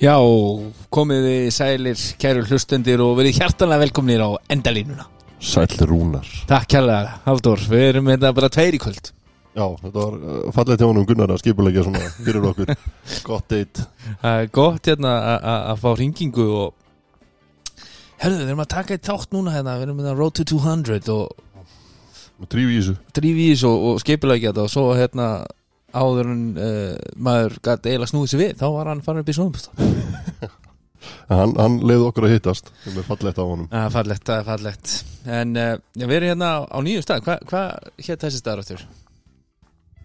Já, komið þið sælir, kæru hlustendir og verið hjartanlega velkomnir á endalínuna. Sæll Rúnar. Takk kærlega, Halldór, við erum þetta bara tveir í kvöld. Já, þetta var uh, fallið til honum Gunnar að skipulegja svona fyrir okkur. Gott date. Það er gott hérna að- fá ringingu og Herðu, við erum að taka eitt þátt núna hérna, við erum með Road to 200 og þessu. Og, og skipulegja þetta og svo hérna áður en uh, maður gæti eiginlega snúið sér við, þá var hann farin upp í snúðumstáð. En Hann, hann leiði okkur að hittast sem er fallið á honum. Það er fallegt, það er fallegt. En uh, við erum hérna á nýju stað, hvað hva hétt þessi staður áttur?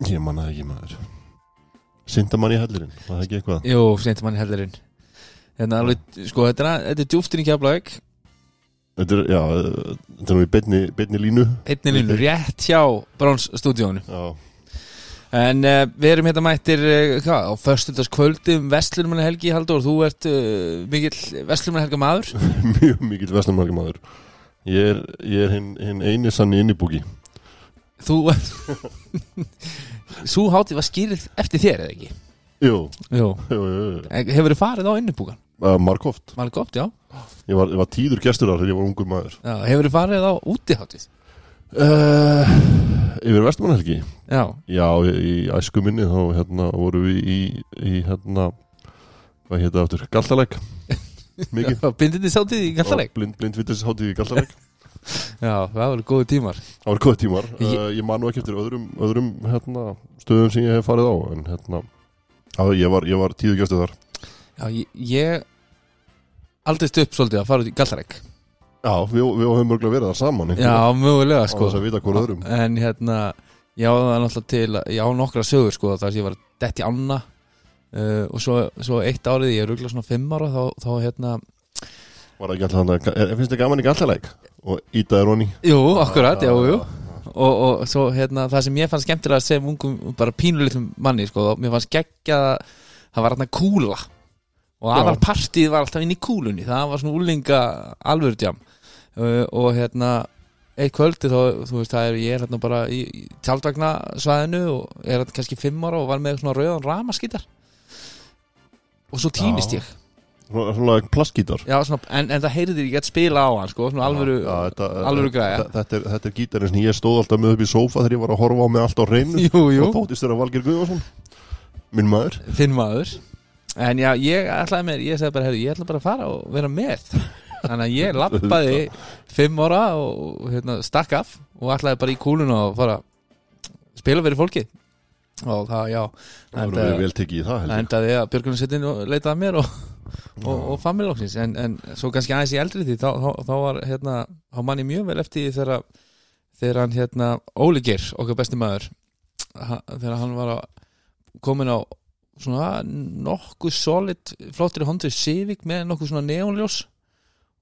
Ég manna það ekki maður. Sindamann í hellirinn, það er ekki eitthvað? Jú, seintum hann í helðurinn Hérna alveg, sko, þetta er, þetta er djúftin í kjaflaug Þetta er, já, þetta er nú í beinni, beinni línu. Einni línu, rétt hjá Browns stúdíónu Já, En uh, við erum hérna mættir uh, hvað, á föstudagskvöldi um Vestlunumæli helgi Halldór, þú ert uh, mikill Vestlunumæli helga maður mjög mikill vestlummarki maður Ég er, ég er hinn, hinn eini sann í innibúki Þú Sú hátíð var skýrið eftir þér, eða ekki? Jú, Jú jú, jú. Hefur þið farið á innibúkan? Markoft gott, já. ég var, ég var tíður gestur þar þegar ég var ungur maður já Hefur þið farið á útihátíð? uh, Yfir vestlumannhelgi Já, Já, í, í æsku minni þá hérna voru við í, í hérna hvað hétta aftur, bindindi sátíð í Galtaleg blind, blindvitisháttíð í Galtalæk. Já, það voru góði tímar. Það var góð tímar, Ég- uh, ég man nú ekki eftir öðrum, öðrum hérna, stöðum sem ég hef farið á en hérna, á, ég var, var tíðu gæstu þar. Já, ég, ég aldrei upp svolítið að fara út í Galtaleg Já, við, við höfum mörgulega verið það saman einhvern Já, mögulega sko. að öðrum. En hérna, ég á það náttúrulega til Ég á nokkra sögur sko þar sem ég var dett í ána. Uh, Og svo, svo eitt árið, ég er rúglega svona fimm ára Þá, þá hérna, Var það ekki alltaf að- finnst þið gaman í Galtalæk? Og Ítaði Róni jú, akkurat, já, jú. Og, og svo hérna, það sem ég fann skemmtilega sem ungum, bara pínulitum manni sko, mér fannst geggja það var hérna kúla. Og Já. aðal partíð var alltaf inn í kúlunni það var svona úlinga alvörudjam uh, og hérna eitt kvöldi þá, þú veist, það er ég er hérna bara í, í tjaldvagna svæðinu og er hérna kannski fimm ára og var með svona rauðan ramaskítar. Og svo týnist ég. Svona, plaskítar. Já, svona, en, en það heyrði ég gett spila á hann sko, svona alvöru, Já, þetta, alvöru græja. þetta- er, þetta er gítarinn sem ég stóð alltaf með upp í sófa þegar ég var að horfa á mig allt á reynu Jú, jú, og þóttist þeirra Valgeir Guðvarsson minn maður. Þinn maður. En já, ég ætlaði mér, ég sagði bara, hefðu, ég ætla bara að fara og vera með Þannig að ég lappaði fimm ára og hérna, stakk af og ætlaði bara í kúluna og fara að spila fyrir fólki. Og það, já það endaði, vel tekið í það það held ég. endaði að Björgunarsveitin leitaði að mér og, og, og familóksins en, en svo kannski aðeins í eldri því þá, þá, þá var hérna, þá manni mjög vel eftir því þegar, þegar hann hérna Óli Geir, okkar besti maður þegar hann var að komin á svona nokkuð solid flottri Honda Civic með nokkuð svona neonljós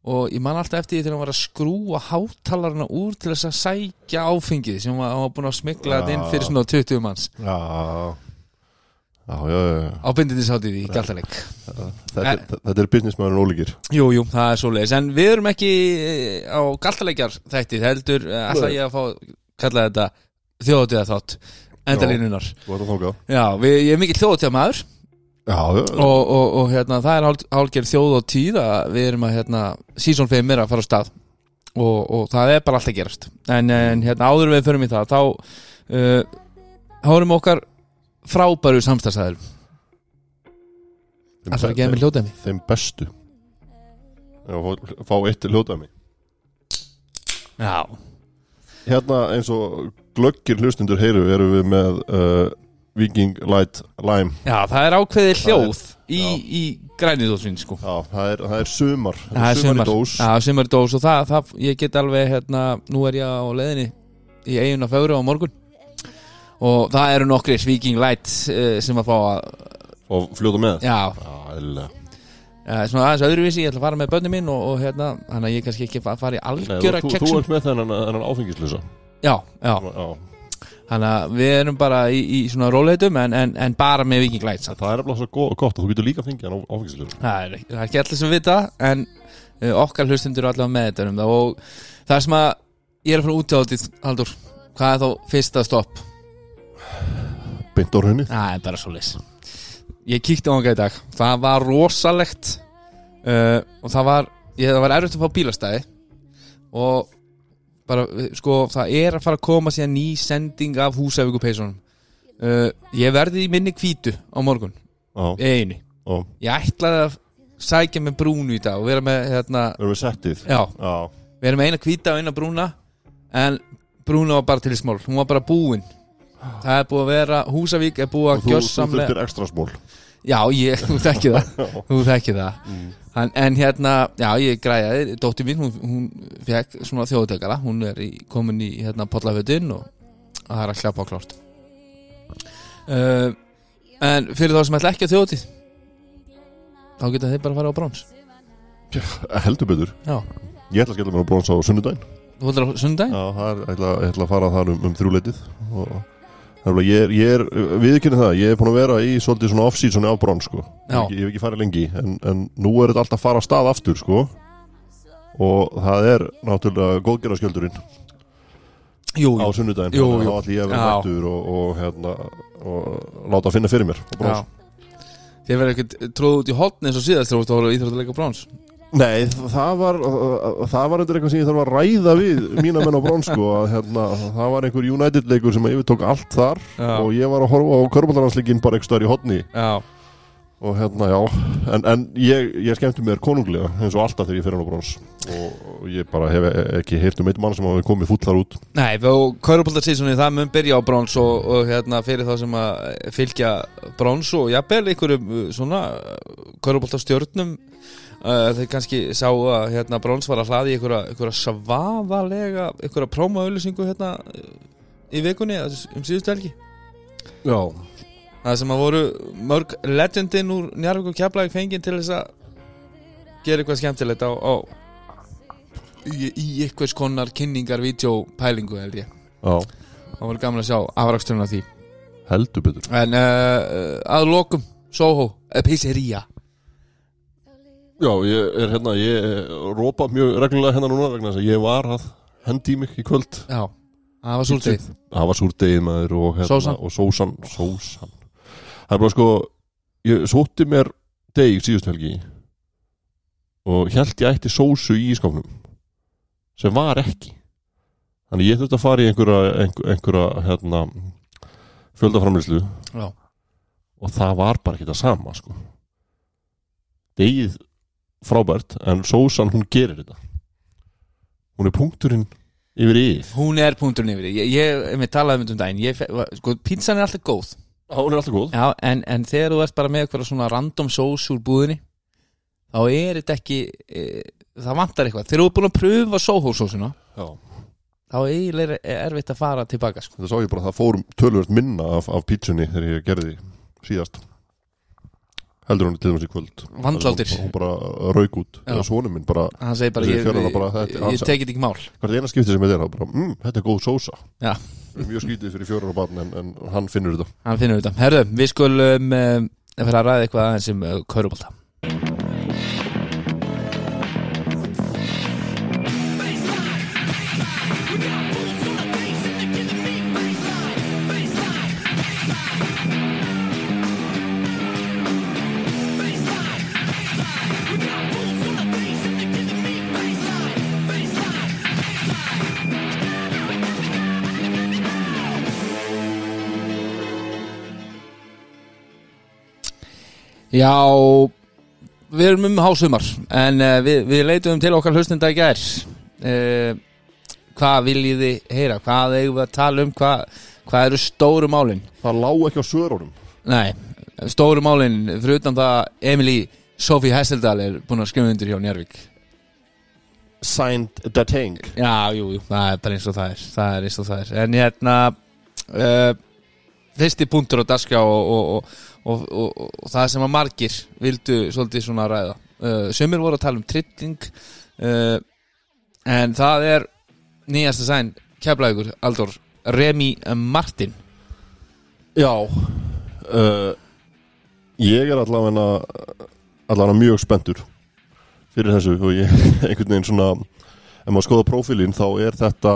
og ég man alltaf eftir því þegar hann var að skrúa hátalarna úr til þess að sækja áfengið sem hann var búin að smikla þetta inn fyrir svona 20 manns. Já, já, já, já, já. á bindindishátið í Galtaleg Þetta, er- þetta er businessmaðurinn ólíkir Jú, jú, það er svoleiðis. En við erum ekki eh, á galtaleikjar þættið heldur eh, ætla ég að fá kalla þetta þjóðatíða þátt endalínunar að Já, við, ég er mikill þjóðatíða maður Já, og, og, og hérna, það er hál- hálfgerð þjóð og tíð að við erum að hérna, season 5 er að fara á stað. Og, og það er bara allt að gerast. En, en hérna, áður við förum í það þá uh, hárum okkar frábæru samstagsæður Ætlar að gefa mér hljótaði þeim bestu. Já, fá, fá eitt hljótaði mig Já, Hérna eins og glöggir hlustundur heyru erum við með uh, Viking Light Lime. Já, það er ákveðið Það er- hljóð í, í grænidósvinn sko. Já, það er, það er sumar Það er sumar. sumar, í dós Já, sumar í dós og það, það, ég get alveg hérna, nú er ég á leiðinni í eigin og fögru á morgun. Og það eru nokkri Viking Light uh, sem að fá að, og fljóta með? Já, Já, uh, svona aðeins öðruvísi, ég ætla að fara með bönni mín og, og hérna, hann að ég kannski ekki fa- fara í Nei, algjöra þú, þú ert með þennan áfengislusa Já, já, Já, hann að við erum bara í, í svona róleitum en, en, en bara með Viking Light samt. það er bara svo go- gott að þú getur líka fengið hann áfengislusa Það er, er ekki allir sem vita en uh, okkar hlustundur er allavega með þetta um það og það sem að ég er að fara út á þetta, Haldur hvað er þá fyrsta stopp? Rauninni Það er bara svo leys ég kíkti á hanga í dag. Það var rosalegt uh, og það var, ég, það var erfitt að fá bílastæði. Og bara, sko, það er að fara að koma síðan ný sending af Húsavíku peysunum uh, ég verði í minni hvítu á morgun, Já, einu. Já, ég ætlaði að sækja með brúnu í dag og vera með, hérna, erum við settið já. Já, vera með eina hvíta og eina brúna en brúna var bara til í smál hún var bara búin. Það er búið að vera, Húsavík er búið og að þú, þú gjörsamlega þurftir ekstra smól Já, ég, þú þekki það. Þú þekki það. Mm. en, en hérna, já, ég græjaði. Dóttir mín, hún, hún fekk svona þjóðutekara Hún er í, komin í hérna, pollafötun og það er að klappa á klárt. Uh, En fyrir þá sem ætla ekki að þjóðutíð Þá geta þeir bara að fara á brons. Heldur betur. Já, Ég ætla að skella mér á brons á sunnudaginn. Þú ætlar á sundag? Já, það er, ég ætla, ég ætla að fara þar um, um þrjúleitið og ég er, ég er viðkynni það, ég er búin að vera í svolítið svona off-season á brons sko. ég, Já. ég hef ekki farið lengi en, en nú er þetta alltaf að fara að stað aftur sko. og það er náttúrulega góðgerðarskjöldurinn Jú, á jú, sunnudaginn Jú, jú. þá ætla ég að vera Já. mættur og, og, hérna, og láta að finna fyrir mér á brons. Þið verður ekkert tróð út í hotn eins og síðast þegar þú ert að voru íþróttuleika brons Nei, það var það var eitthvað sem ég þarf að ræða við mína menn á brons sko, hérna, það var einhver United leikur sem yfirtók allt þar Já. og ég var að horfa á körbáldaransleikin bara ekki stöður í hotni Já, og hérna já en, en ég, ég skemmti mér konunglega eins og alltaf þegar ég fyrir hann á brons og, ég bara hef ekki heyrt um eitt mann sem hafi komið fullar út. Nei, og Köruboltarsísunni það mun byrja á brons og, og hérna fyrir þá sem að fylgja brons og jafnvel einhverjum svona Köruboltarstjörnum uh, þeir kannski sá að hérna brons var að hlaði einhverja, svaðalega einhverja prómaauðlýsingu hérna í vikunni um síðustu helgi. Já. Það sem að voru mörg legendin úr Njarvík og Keflæk fenginn til þess að gera eitthvað skemmtilegt á, á í, í einhvers konar kynningar videopælingu held ég. Já, það var gaman að sjá afraksturinn af því. Heldur betur. En uh, að lokum Soho, pizzeria Já, ég er hérna, ég rópa mjög reglulega hérna núna vegna þess að ég var að hendi mig í kvöld. Já, það var súldið það var súrdegið maður og hérna Sósan. og sósan, sósan. Það er bara sko ég sótti mér deg síðust helgi og held ég ætti sósu í ískapnum sem var ekki. Þannig ég þurfti að fara í einhverja einhverja, einhverja hérna fjöldaframlislu já, og það var bara ekki það sama sko. Degið frábært en sósan hún gerir þetta. Hún er punkturinn yfir yfir hún er punkturinn yfir því. ég, ég, ég talaði um þetta um daginn. Ég, sko, pizzan er alltaf góð. Hún er alltaf góð. Já, en, en þegar þú ert bara með eitthvað svona random sós úr búðinni þá er þetta ekki e, það vantar eitthvað, þegar þú ert búin að pröfa Soho sósuna, Já. þá er erfitt að fara tilbaka sko. þetta sá ég bara að það fórum tölvöld minna af, af pítsunni þegar ég gerði síðast heldur hún til í kvöld. Vandlátir. hún, hún bara rauk út. Svonum minn bara hann segir bara, Þessi ég, bara, ég, ég tekið ekki mál. Hvert eina skipti sem þetta er bara, mm, þetta er góð sósa. Já. mjög skrítið fyrir fjörur og barn en, en hann finnur þetta. Hann finnur þetta, herðu, við skulum um, fara að ræða eitthvað aðeins um uh, Körubolta Já, við erum um hásumar en uh, við, við leitum til okkar hlustenda í gær uh, Hvað viljið þið heyra? Hvað eigum við að tala um? Hvað, hvað eru stóru málin? það lá ekki á svörunum Nei, stóru málin fyrir utan það Emily Sofie Hesseldal er búin að skrifa undir hjá Njárvík signed the tank Já, jú, jú, það er bara eins og það er Það er eins og það er En hérna uh, Fyrsti punktur á daska og, og, og, og, og, og það sem að margir vildu svolítið svona ræða. Uh, Sumir voru að tala um trilling uh, En það er nýjasta sæn Keflavíkur, Aldur Remi Martin. Já uh, ég er allavega allavega mjög spenntur fyrir þessu og ég einhvern veginn svona ef maður skoða prófílinn þá er þetta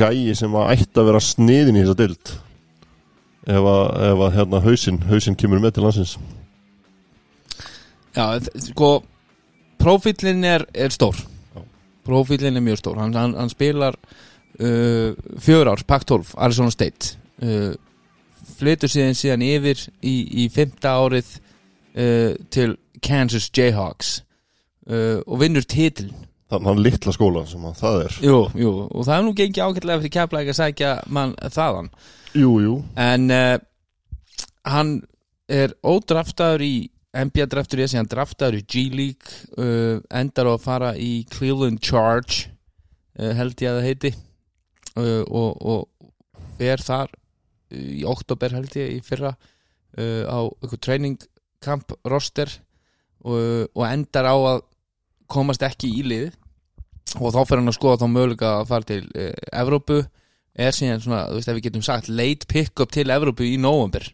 gæi sem var ætti að vera sniðin í þessa dild ef að, ef að hérna hausinn hausinn kemur með til landsins. Já, sko Prófílinn er, er stór. Já. Prófílinn er mjög stór. Hann, hann, hann spilar uh, Fjör árs, Pac-12, Arizona State. Uh, Flytur síðan síðan yfir í, í fymta árið uh, Til Kansas Jayhawks uh, Og vinnur titil hann litla skóla sem að það er. Jú, jú, og það er nú gengið ágætlega fyrir keflæk að sækja mann þaðan jú, jú. En uh, hann er ódraftaður í NBA draftur í þessi, hann draftaður í G-League uh, endar á að fara í Cleveland Charge uh, held ég að það heiti og, og er þar í oktober held ég í fyrra á eitthvað training camp roster og, og endar á að komast ekki í lið. Og þá fyrir hann að skoða þá möguleika að fara til Evrópu er síðan svona, þú veist ef við getum sagt late pick-up til Evrópu í november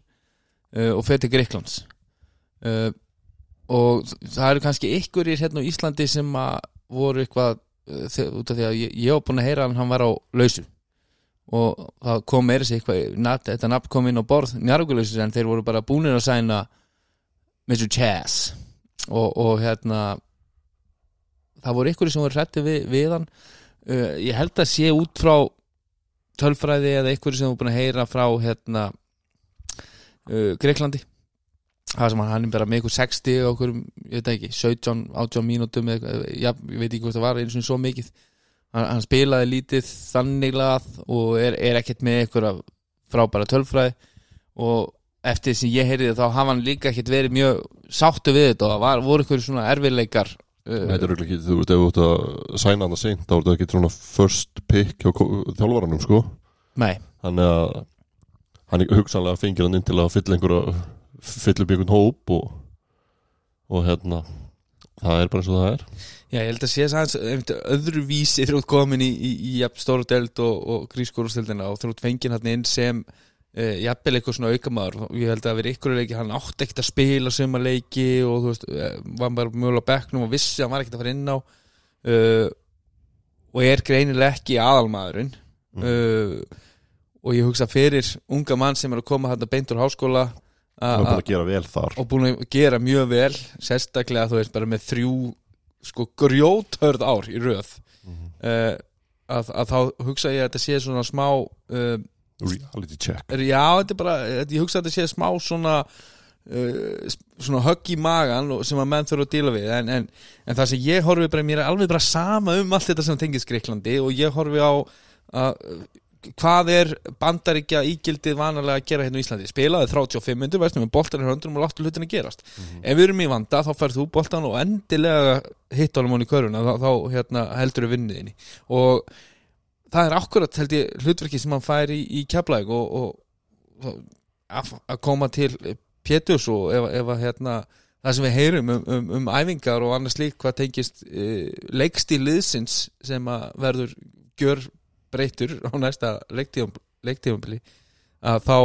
uh, og fyrir Greiklands uh, og það eru kannski ykkur í hérna á Íslandi sem að voru eitthvað uh, út af því að ég, ég var búin að heyra að hann var á lausu. Og það kom meira sér eitthvað nafn, þetta nafn kom inn á borð njargulausu en þeir voru bara búinir að sæna Mr. Chaz. Og, og hérna það voru ykkur sem voru hrætti við, við hann. Uh, ég held að sé út frá tölfræði eða ykkur sem þú búin að heyra frá hérna uh, Greiklandi. Það sem hann, er bara með ykkur 60 og okkur, ég veit ekki, 17, 18 mínútum eða, eitthvað, já, ég veit ekki hvort það var eins og svo mikið. Hann, hann spilaði lítið þannig lað og er, er ekkert með ykkur frábæra tölfræði. Og eftir sem ég heyriði þá hafa hann líka ekkert verið mjög sáttu við þetta og það voru ykkur svona erfiðleikar Þetta er ekki, þú veist, ef þú ert að sæna hann að seint, þá er þetta ekki svona first pick hjá þjálfaranum, sko. Nei, Þannig að hann er hugsanlega fengir hann inn til að fylla einhverja fylla upp einhvern hóp og, og hérna það er bara eins og það er. Já, ég held að sé þess aðeins öðruvísi ert komin í, í, í jafn stóru delt og, og grískórustildina og ert fengin hann inn sem uh, jafnvel eitthvað svona aukamaður og ég held að vera ykkur leiki, hann átti ekkert að spila suma leiki og þú veist, eh, var bara mjögulega á bekknum og vissi að hann var ekkert að fara inn á. Uh, og er greinilega ekki aðalmaðurinn. Uh, og ég hugsa fyrir unga mann sem er að koma hann beint úr háskóla það að- bara að gera vel þar. og búin að gera mjög vel sérstaklega þú veist bara með þrjú sko grjóthörð ár í röð. Mhm. að, að þá hugsa ég að þetta sé svona smá uh, reality check. Já, þetta er bara, ég hugsa að þetta sé smá svona uh, svona högg í magan sem að menn þurfa að díla við. En, en, en það sem ég horfi bara, mér er alveg bara sama um allt þetta sem tengist Greiklandi og ég horfi á að hvað er bandaríkja ígildið vanalega að gera hérna á Íslandi? Spilaði 35 myndir, veistum við boltan er höndrum og láttu hlutin að gerast ef við erum í vanda þá færð þú boltan og endilega hitt álum hann í köruna þá, þá hérna, heldur við vinniðinni og það er akkurat held ég hlutverki sem hann fær í, í keflæk og, og að, koma til Péturs og ef, ef að hérna það sem við heyrum um, um, um æfingar og annars lík hvað tengist e, leikstíl liðsins sem að verður gjör breytur á næsta leiktífumbili að þá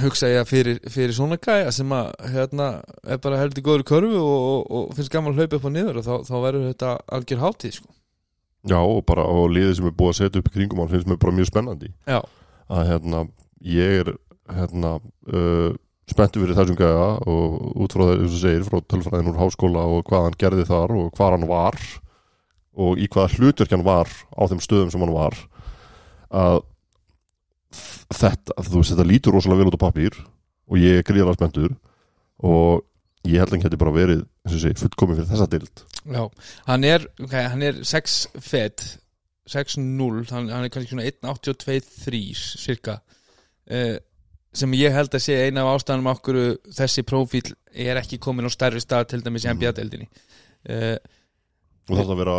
hugsa ég að fyrir, fyrir svona gæja sem að hérna er bara heldur góður körfu og, og, og finnst gaman að hlaupa upp og niður og þá, þá verður þetta algjör hátíð sko. Já og bara og liðið sem er búið að setja upp í kringum hann finnst mér bara mjög spennandi. Já, að hérna ég er hérna uh, spenntu fyrir þessum gæða og út frá og segir, frá tölfræðin úr háskóla og hvað hann gerði þar og hvað hann var og í hvaða hlutverk hann var á þeim stöðum sem hann var að þetta, þú veist, þetta lítur rosalega vel út á pappír og ég er gríðalega spenntur og ég held að hann geti bara verið, og fullkomið fyrir þessa dild já, hann er okay, hann er 6 fett 6-0, hann, hann er kannski svona 1.82-3 cirka uh, sem ég held að sé eina af ástæðanum okkur þessi prófíl er ekki komin á stærri stað til dæmis í NBA-deldinni uh, og það er að vera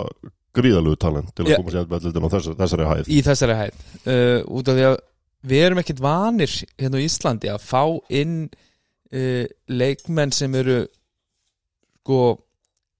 gríðalegu talent til að Já. koma sér með dildin á þessari, þessari hæð. Í þessari hæð. Uh, út af því að við erum ekkert vanir hérna á Íslandi að fá inn uh, leikmenn sem eru sko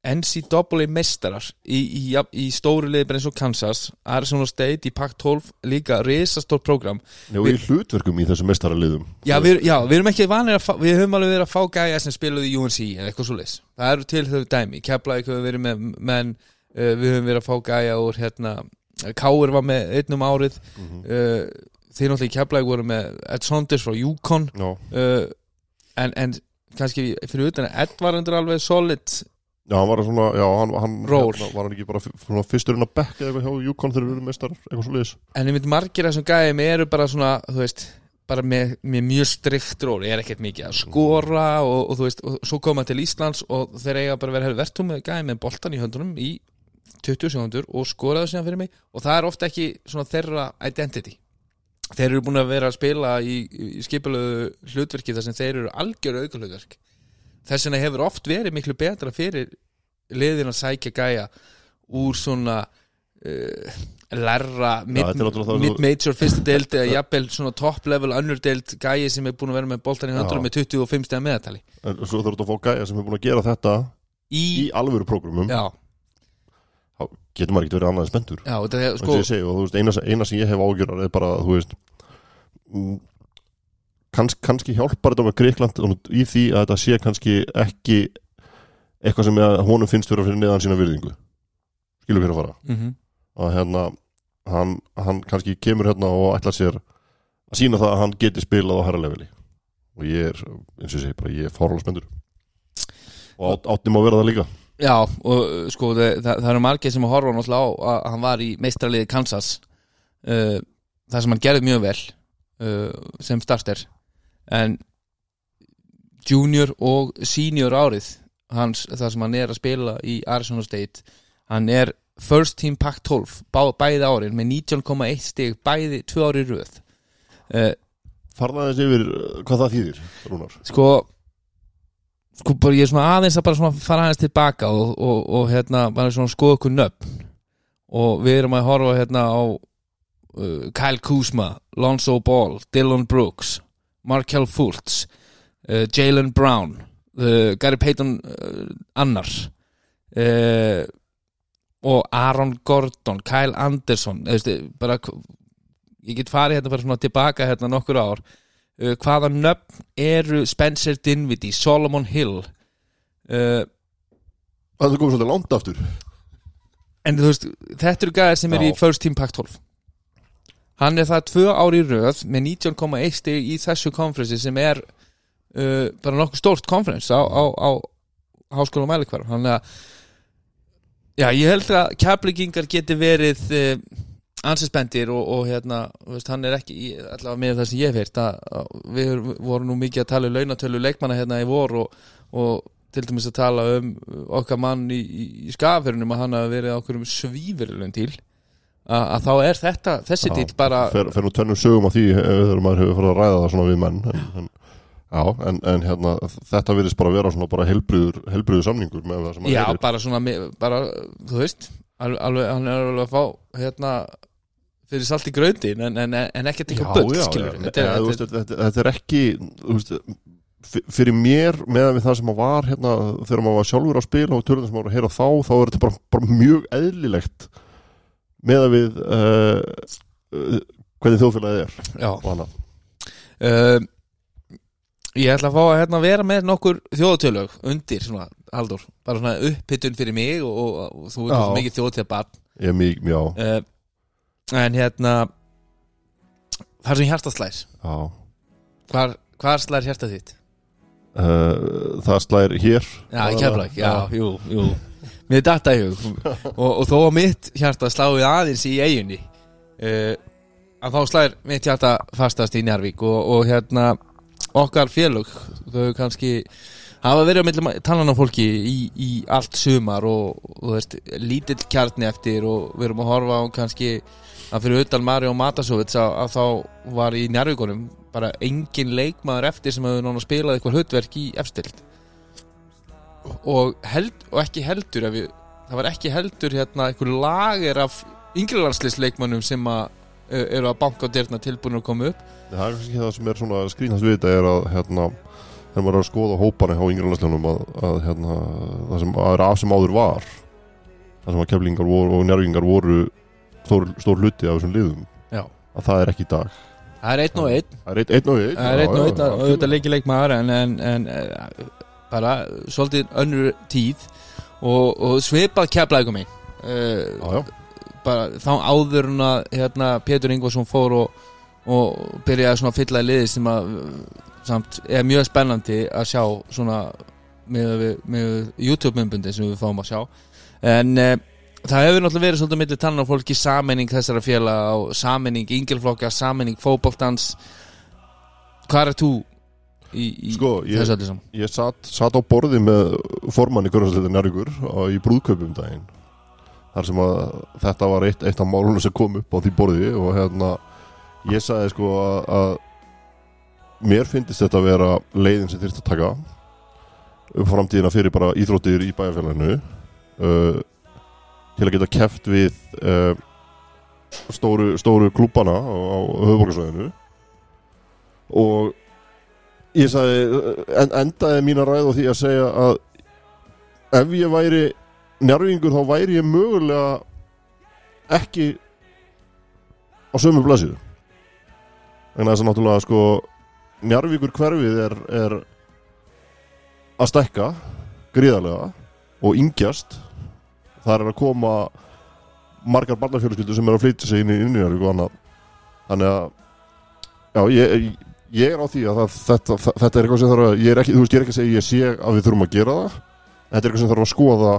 NCAA meistarar í, í, í stóru liði bara eins og Kansas Arizona State í Pac-12 líka risastór program Já, og í hlutverkum í þessum mestaraliðum já við, já, við erum ekki vanir að fá, við höfum alveg verið að fá gæja sem spiluði í UNC eða eitthvað svo leis það eru til þau dæmi, Keflavík höfum verið með menn, uh, við höfum verið að fá gæja úr hérna, Káur var með einnum árið. Mhm. uh, þeir náttúrulega í keflæk voru með Ed Saunders frá Yukon. Já, uh, en, en kannski fyrir utan að Ed var endur alveg solid. Já, hann var svona já, hann, hann hérna, var hann ekki bara svona fyrsturinn að bekka eitthvað hjá Júkon þegar við erum meistar eitthvað svo liðis en ég myndi margir af þessum gæðum eru bara svona, þú veist bara með, með mjög strikt ról er ekkert mikið að skora og, og þú veist, og svo koma til Íslands og þeir eiga bara að vera verðtum með gæði með boltan í höndunum í 20 sekundur og skoraðu síðan fyrir mig. Og það er ofta ekki svona þeirra identity þeir eru búin að vera að spila í, í skipulegu hlutverki þar sem þeir eru algjöru aukulhutverk þess vegna hefur oft verið miklu betra fyrir liðin að sækja gæja úr svona uh, lærra mid-major fyrsta deild eða jafnvel svona top level önnur deild gæji sem er búin að vera með boltan í höndunum Já. með 25 stegar meðatali en svo þurfum þetta að fá gæja sem er búin að gera þetta í, í alvöru prógramum. Já, getur maður ekki verið annað en spenntur. Já, þetta er sko, segi, og þú veist, eina, eina sem ég hef ágjörar er bara, þú veist mm, kanns, kannski hjálpar þetta með Greikland í því að þetta sé kannski ekki eitthvað sem honum finnst vera fyrir neðan sína virðingu. Skilur fyrir að fara? Mm -hmm. að hérna, hann, hann kannski kemur hérna og ætlar sér að sína það að hann geti spilað á herra leveli. Og ég er, eins og ég segi bara, ég er fárlega spendur og át, áttum að vera það líka Já, og sko það, það, eru margir sem að horfa náttúrulega á að hann var í meistraliði Kansas uh, það sem hann gerði mjög vel uh, sem starter. En junior og senior árið hans, það sem hann er að spila í Arizona State hann er first team pack 12 bá, bæði árin með 19,1 stig bæði tvö ári röð. Uh, farða þess yfir uh, hvað það þýðir, Rúnar? Sko sko bara ég er svona aðeins að bara svona fara aðeins tilbaka og, og, og hérna bara svona skoða okkur nöfn. Og við erum að horfa hérna á uh, Kyle Kuzma, Lonzo Ball Dylan Brooks, Markel Fultz uh, Jalen Brown uh, Gary Payton uh, annar. Uh, og Aaron Gordon Kyle Anderson eða, veistu, bara, ég get farið hérna bara svona tilbaka hérna nokkur ár uh, hvaða nöfn eru Spencer Dinwiddie, Solomon Hill? Uh, Það komið svolítið langt aftur. en þú veist, þetta eru gæðir sem er Já. í First Team Pack 12 hann er það tvö ári í röð með 19,1 stig í þessu konferensi sem er uh, bara nokkuð stórt konferens á, á, á háskóla mælikvar hann er að já, ég held að kjaplingingar geti verið uh, ansespendir og, og hérna, veist, hann er ekki í, allavega með það sem ég að, að við vorum nú mikið að tala um launatölu leikmanna hérna í vor og, og til dæmis að tala um okkar mann í, í, skafirunum að hann hafi verið okkur um svífurlun til að, að þá er þetta, þessi Já, dýl bara fer nú tönnum sögum á því ef þegar maður hefur farið að ræða það svona við menn en, en, já, en, en hérna þetta virðist bara vera svona bara helbriður samningur með það sem maður já, heyrir. bara svona, bara, þú veist alveg, hann er alveg að fá hérna fyrir salt í gröndin en, en, en ekki að skilur já, þetta, er- ekki veist, fyrir mér meðan við það sem maður var hérna, þegar maður var sjálfur að spila og törðin sem maður var að heyra þá þá er þetta bara, bara mjög eðlilegt meðan við uh, uh, hvernig þjóðfélagið er. Og annað um, ég ætla að fá að hérna, vera með nokkur þjóðatölög undir svona, Haldur, bara svona upphittun fyrir mig og, og, og þú er mikið þjóðatöðbarn ég er mjög, já, uh, en hérna þar sem hjarta slær. Já. Hvar, hvar slær hjarta þitt? Uh, það slæðir hér. Já, í Keflavík, já, jú, jú. Mér datta í hug. Og, og þó að mitt hjarta sláði aðeins í eiginni uh, að þá slæðir mitt hjarta fastast í Njarvík og, og hérna okkar félög þau kannski hafa verið á millum talan á fólki í, í allt sumar og, og veist, lítill kjarni eftir og við erum að horfa á kannski að fyrir utan Mari og Matasovits að, að þá var í Njarvíkunum bara engin leikmaður eftir sem hefur nána spilað eitthvað hlutverk í efstild og, held, og ekki heldur við, það var ekki heldur hérna einhver lager af yngrilandslisleikmannum sem að uh, eru að banka á dyrna tilbúin að koma upp. Það er kannski það sem er svona skrýnast við þetta er að hérna þegar maður er að skoða hópana hjá yngrelansljónum að, að hérna það sem að er af sem áður var. Það sem að keflingar voru og njárvingar voru stór, stór hluti af þessum liðum. Já. að það er ekki í dag. Það er einn og einn. Það er einn, einn og einn. Það er einn og einn og auðvitað leiki leikmaður en, en, en eh, bara svolítið önnur tíð og, og svipað keflaðið mig já, uh, bara þá áður en að hérna, Pétur Ingvarsson fór og, og byrjaði svona að fylla í liði sem að samt er mjög spennandi að sjá svona með, við- með YouTube-myndbundi sem við fáum að sjá. En e, það hefur náttúrulega verið svolítið milli tannar fólki sammenning þessara félag og sammenning yngjörflokka, sammenning fótboltans. Hvað er þú í, í Sko, þessu öllu saman? Ég satt, satt á borði með formanni Görnarsleitin Njárvíkur á- í brúðkaupum um daginn. Þar sem að þetta var eitt, eitt af málunum sem kom upp á því borði og hérna ég sagði sko að, að mér finnist þetta að vera leiðin sem þyrfti að taka um framtíðina fyrir bara íþróttir í bæjarfélaginu. Uh, til að geta keft við uh, stóru, stóru klúbana á, á höfuborgarsvæðinu og ég sagði, en, endaði mína ræð á því að segja að ef ég væri njárvingur þá væri ég mögulega ekki á sömu blasiðu en þess að náttúrulega sko njárvíkur hverfið er, er að stækka gríðarlega og yngjast þar er að koma margar barnafjölskyldur sem er að flytja sig inn í innjárvík og annað. Þannig að já, ég, ég er á því að það, þetta, þetta er eitthvað sem þarf að ég er ekki, þú veist, ég er ekki að segja ég sé að við þurfum að gera það. Þetta er eitthvað sem þarf að skoða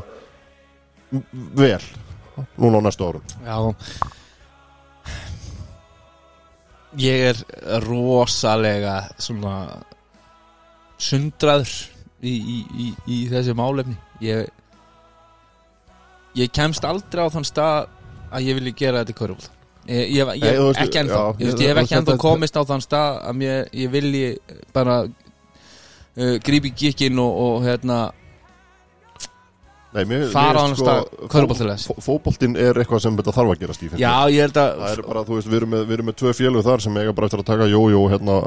vel núna á næstu árum. Já. Ég er rosalega svona sundraður í, í, í, í þessi málefni. Ég ég kemst aldrei á þann stað að ég vilji gera þetta í körfbólta ég, ég, ég, þú veist, ekki ennþá. já, ég, ég- ég hef ekki ennþá komist á þann stað að mér, ég vilji bara uh, grípi gikkin og, og hérna Nei, mér, Fara á mér þennan stað, körfuboltaleiðis. fó- Fótboltinn er eitthvað sem þetta þarf að gerast í finnst já ég held að Það er bara, þú veist, við erum með, við erum með tvö félög þar sem eiga bara eftir að taka jójó hérna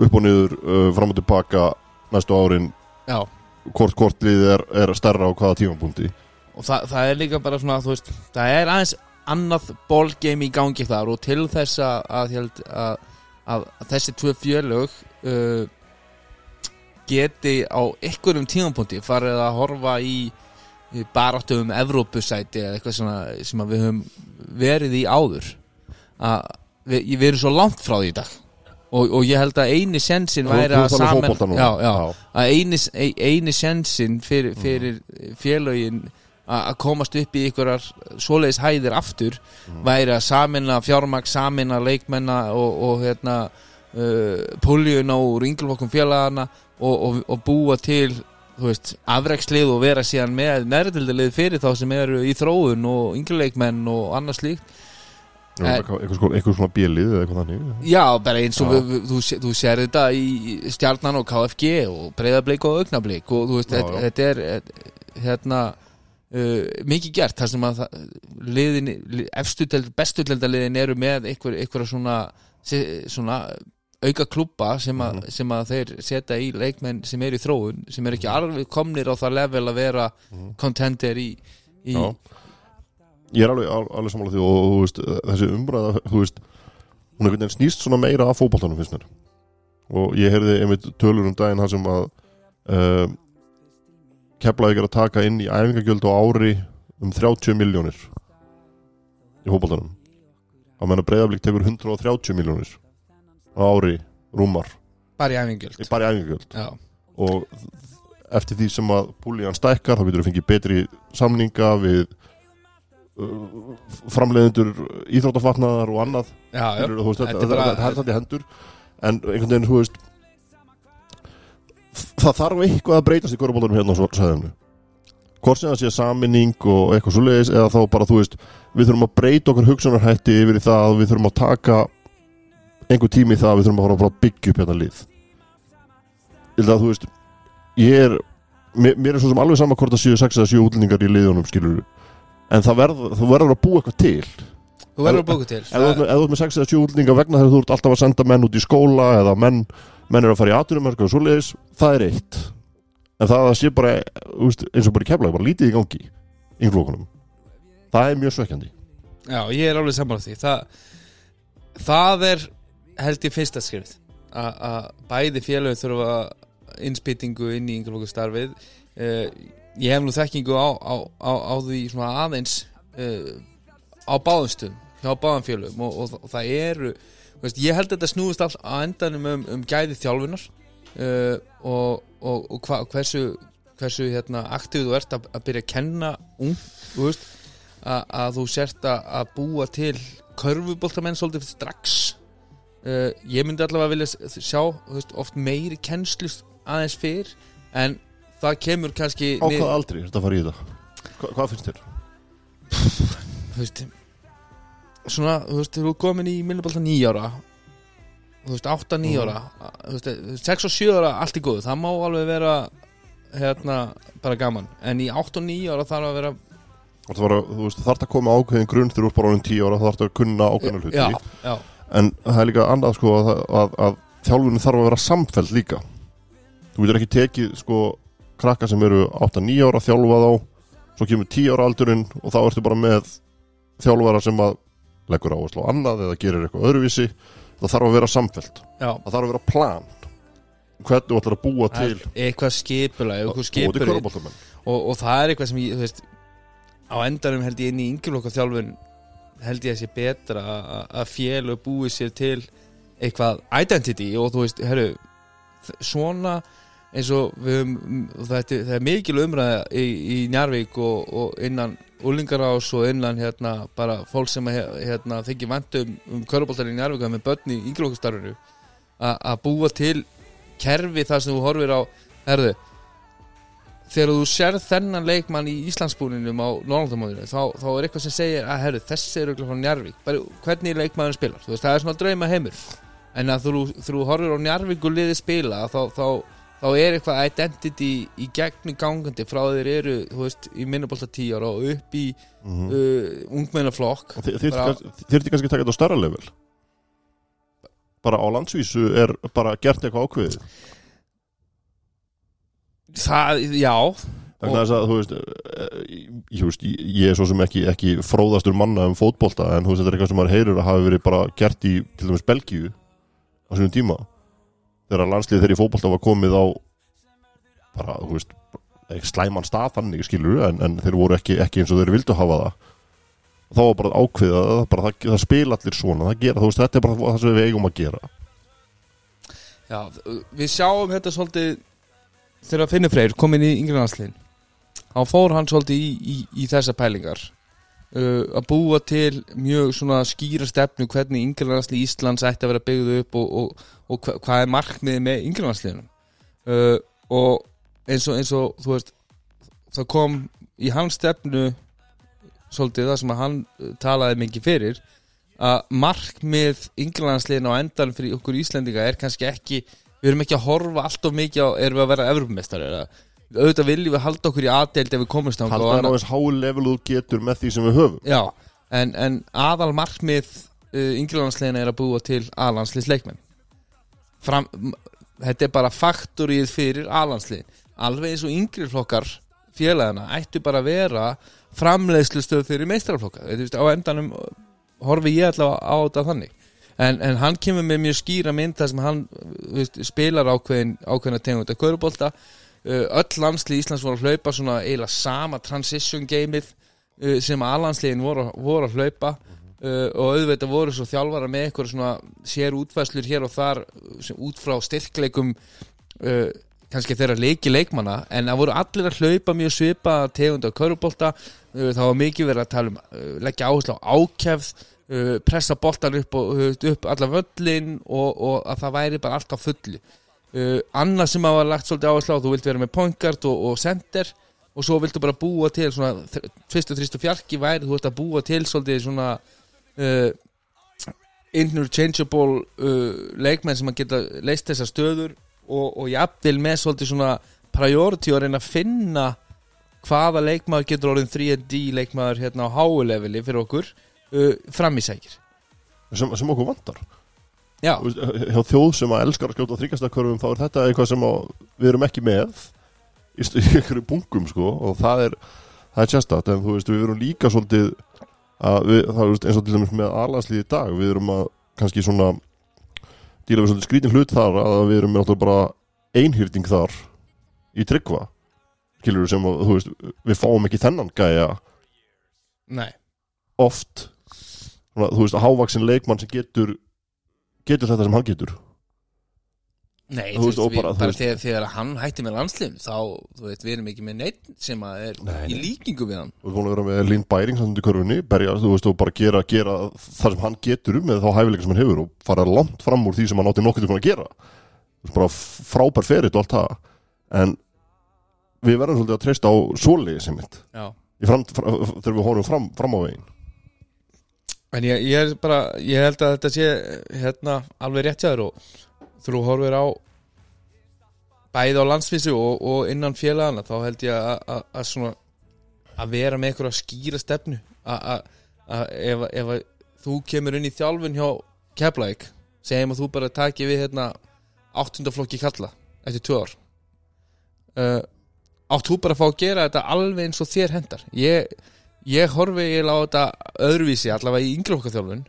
upp og niður, uh, fram og tilbaka næstu árin, já. Hvort hvort lið er, er stærra á hvaða tímapunkti og það, það er líka bara svona veist, það er aðeins annað ballgame í gangi þar og til þess að, að, að, þessi tvö fjölög uh, geti á einhverjum tímapunkti farið að horfa í, baráttu um Evrópusæti eða eitthvað svona sem við höfum verið í áður. Að við, við erum svo langt frá því í dag. Og, og ég held að eini sensin væri að um saman já, já, Já. að eini, eini sensin fyrir, fyrir félögin að komast upp í einhverjar svoleiðis hæðir aftur væri að samina fjármagn, samina leikmenna og, og hérna uh, puljun á ringlfokkum félagana og, og, og búa til afrekslið og vera síðan með nærildilið fyrir þá sem eru í þróun og yngleikmenn og annað slíkt. Já, eitthvað, svona bílið eða eitthvað þannig Já, bara eins og við, þú, þú sér þetta í stjarnan og KFG og breyðablik og augnablik og þú veist, Já, já. þetta er eh, hérna uh, mikið gert þar sem að liðin, efstu til, bestu liðin eru með einhver, einhverja svona, svona auka klúbba sem, Mhm. sem að þeir setja í leikmenn sem eru í þróun sem eru ekki alveg komnir á það level að vera contender í, í Mhm. Já. Ég er alveg, al- alveg samanlega því og veist, þessi umræða, þú veist hún er veginn snýst svona meira af mér og ég heyrði einmitt tölur um daginn þar sem að uh, keflaði ekki að taka inn í æfingagjöld á ári um 30 miljónir í fótboltanum. Að menna breyðablík tekur 130 miljónir á ári rúmar, bara í æfingjöld bara í æfingagjöld. Og eftir því sem að púlíjan stækkar þá getur við fengið betri samninga við uh, framleiðendur íþróttafatnaðar og annað. Já, já. Veist, Þetta þetta, er þetta, er í hendur. En einhvern veginn, þú veist það þarf eitthvað að breytast í körubólunum hérna á svæðinu hvort sem það sé saminning og eitthvað svo leiðis eða þá bara, þú veist, við þurfum að breyta okkur hugsunarhætti yfir í það við þurfum að taka einhver tími í það við þurfum að fara að byggja upp hérna lið. Ég held að þú veist ég er, mér, mér er svo sem alveg sama hvort það séu 6 eða 7 útlendingar í liðunum skilur en það verður, þú verður að búa eitthvað til. Þú verður að bóka til. ef þú ert með, ef þú ert með 6 eða 7 útlendinga vegna þegar þú ert alltaf að senda menn út í skóla eða menn, menn er að fara í aturumörk og svoleiðis, það er eitt. En það að það sé bara úst, eins og bara í keflaði, bara lítið í gangi í flókunum það er mjög svekkjandi. Já, ég er alveg sammála því. Það, það er held ég fyrsta skrifð að bæði félögin þurfa innspýtingu inn í yngjaflokku starfið uh, ég hef nú þekkingu á, á, á, á því aðeins uh, á báðum stöðum hjá báðum félögum og, og, og það eru veist, ég held að þetta snúist all á endanum um, um gæði þjálfunar uh, og, og, og hva, hversu hversu hérna, aktíð þú ert að, að byrja að kenna ung þú veist, að, að þú sért að, að búa til körfuboltamenn svolítið strax uh, ég myndi allavega vilja sjá veist, oft meiri kennslu aðeins fyrr en það kemur kannski Á hvað aldrei er þetta að fara í þetta? Hva, hvað finnst þér? þú veist svona, þú veist, þú er komin í minnibalta nýjára þú veist, 8-9 Mhm. ára þú veist, 6 og 7 ára, allt í góðu. Það má alveg vera hérna, bara gaman, en í 8 og 9 ára þarf að vera Það var, þú veist, þarf að koma ákveðin grunn þegar þú ert bara orðin tíu ára, þarf að kunna ákveðina hluti. Já, já, en það er líka annað sko að, að, að þjálfunum þarf að vera samfell líka. Þú getur ekki tekið sko krakka sem eru 8-9 ára þjálfa þá svo kemur 10 ára aldurinn og þá ertu bara með þjálfara sem að leggur áherslu á annað eða gerir eitthvað öðruvísi það þarf að vera samfellt. Já. Það þarf að vera plan hvernig þú ætlar að búa til eitthvað skipulag eitthvað körfuboltamenn. og, og það er eitthvað sem ég, veist á endanum held ég inn í yngjurlokka þjálfun held ég að sé betra að- að- að fél og búi sér til eitthvað identity og þú veist, herru svona eins og við höfum, það er mikil umræða í, í Njarvík og, og innan úlingarás og innan hérna bara fólk sem hérna, þykir vandum um köruboltar í Njarvík með börn í yngjurlokkastarfinu að búa til kerfi þar sem þú horfir á herðu þegar þú sérð þennan leikmann í Íslandsbúninum á Norrlandamóðinu þá, þá er eitthvað sem segir að herru, þessi er auðvitað frá Njarvík bara hvernig leikmaðurinn spilar? Veist, það er svona drauma heimur en að þú, þú horfir á Njarvík og liði spila þá, þá, þá er eitthvað identity í gegnum gangandi frá þeir eru, þú veist, í minnabólta tíu ára og upp í mm uh, ungmennaflokk. Þyrfti kannski að taka þetta á stærra level? Bara á landsvísu er bara gert eitthvað ákveðið? Það, já. Þess að, þú veist, eh, ég, veist, ég ég er svo sem ekki, ekki fróðastur manna um fótbolta en þú veist, þetta er eitthvað sem maður heyrir að hafi verið bara gert í, til dæmis, Belgíu á sínum tíma þegar landslið þeirri fótbolta var komið á bara, þú veist slæman stað þannig, skilur en, en þeir voru ekki, ekki eins og þeir vildu hafa það. Og þá var bara ákveðið að bara, það, það spila allir svona, það gera, veist, þetta er bara það sem við eigum að gera. Já, við sjáum þetta svolítið þegar Finnur Freyr kom inn í yngri landslinn þá fór hann svolítið í, í, í þessa pælingar uh, að búa til mjög skýra stefnu hvernig yngri landslið Íslands ætti að vera byggðu upp og, og, og hva, hvað er markmiðið með yngri landsliðunum uh, og eins og, eins og þú veist það kom í hans stefnu svolítið það sem hann uh, talaði mikið fyrir að markmið ynglandsliðin á endan fyrir okkur Íslendinga er kannski ekki við erum ekki að horfa allt of mikið á erum við að vera Evropamestari eða auðvitað viljum við halda okkur í aðdeild ef við komumst þangað halda og það á þess hái level þú getur með því sem við höfum. Já, en, en aðal markmið uh, ynglandsliðina er að búa til m- þetta er bara faktorið fyrir aðlandsliðin alveg eins og yngri flokkar félagana ættu bara að vera framleiðslustöð fyrir meistrarflokka á endanum horfi ég allavega á þetta þannig. En, en hann kemur með mjög skýra mynd þar sem hann veist, spilar ákveðin, ákveðina tegund að kaurubólta uh, öll landslið Íslands voru að hlaupa svona eiginlega sama transition gameið uh, sem alhansliðin voru, voru að hlaupa. Uh, og auðvitað voru svo þjálfara með eitthvað svona sér útfæslur hér og þar út frá styrkleikum kannski þeirra leiki leikmanna. En það voru allir að hlaupa mjög svipa tegund af kaurubólta uh, það var mikið verið að tala um leggja áherslu á uh, pressa boltan upp, upp alla völlin og, og að það væri bara allt á fullu uh, annað sem var lagt svolítið áherslu á þú vilt vera með point guard og, og center og svo viltu bara búa til svona tvist og trist og fjarki væri þú ert að búa til svolítið svona uh, interchangeable uh, leikmenn sem að geta leist þessar stöður og, og jafnvel með svolítið svona priority og reyna að finna hvaða leikmaður getur orðin 3D leikmaður hérna á háu leveli fyrir okkur fram í sækir. Sem, sem okkur vantar Veist, hjá þjóð sem að elskar að skjóta þryggastakörfum þá er þetta eitthvað sem að við erum ekki með í, einhverju bunkum sko og það er, það er tjastat en þú veist við erum líka svolítið að við, það veist, eins og til dæmis með alhanslið í dag við erum að kannski svona díla við svolítið skrítin hlut þar að við erum með bara einhyrting þar í tryggva sem að þú veist við fáum ekki þennan gæja nei. oft. Þú veist, hávaksin leikmann sem getur getur þetta sem hann getur Nei, Þú þú veist, við, bara, bara þegar, þegar hann hætti með landslið þá, þú veist, við erum ekki með neitt sem að er Nei, í nei. líkingu við hann Þú ert búin að vera með Linn Bæring samt í körfunni, berja, þú veist, og bara gera, gera það sem hann getur um með þá hæfileika sem hann hefur og fara langt fram úr því sem hann átti nokkuð til að gera. Þú veist, bara frábær feritt og allt það. En við verðum svolítið að treysta á svoleiði sem mitt. Í Fram, fram, þegar við horfum fram, fram á veginn. En ég, ég er bara, ég held að þetta sé hérna alveg rétt þér og þú horfir á bæði á landsvísu og, og innan félagana þá held ég að- að að að vera með eitthvað skýra stefnu að- að að ef, ef að þú kemur inn í þjálfun hjá Keflæk, segjum að þú bara taki við hérna áttundaflokki kalla eftir tvö ár. Uh, átt þú bara að fá að gera þetta alveg eins og þér hendar ég, ég horfi eiginlega á þetta öðruvísi allavega í yngri okkar þjálfun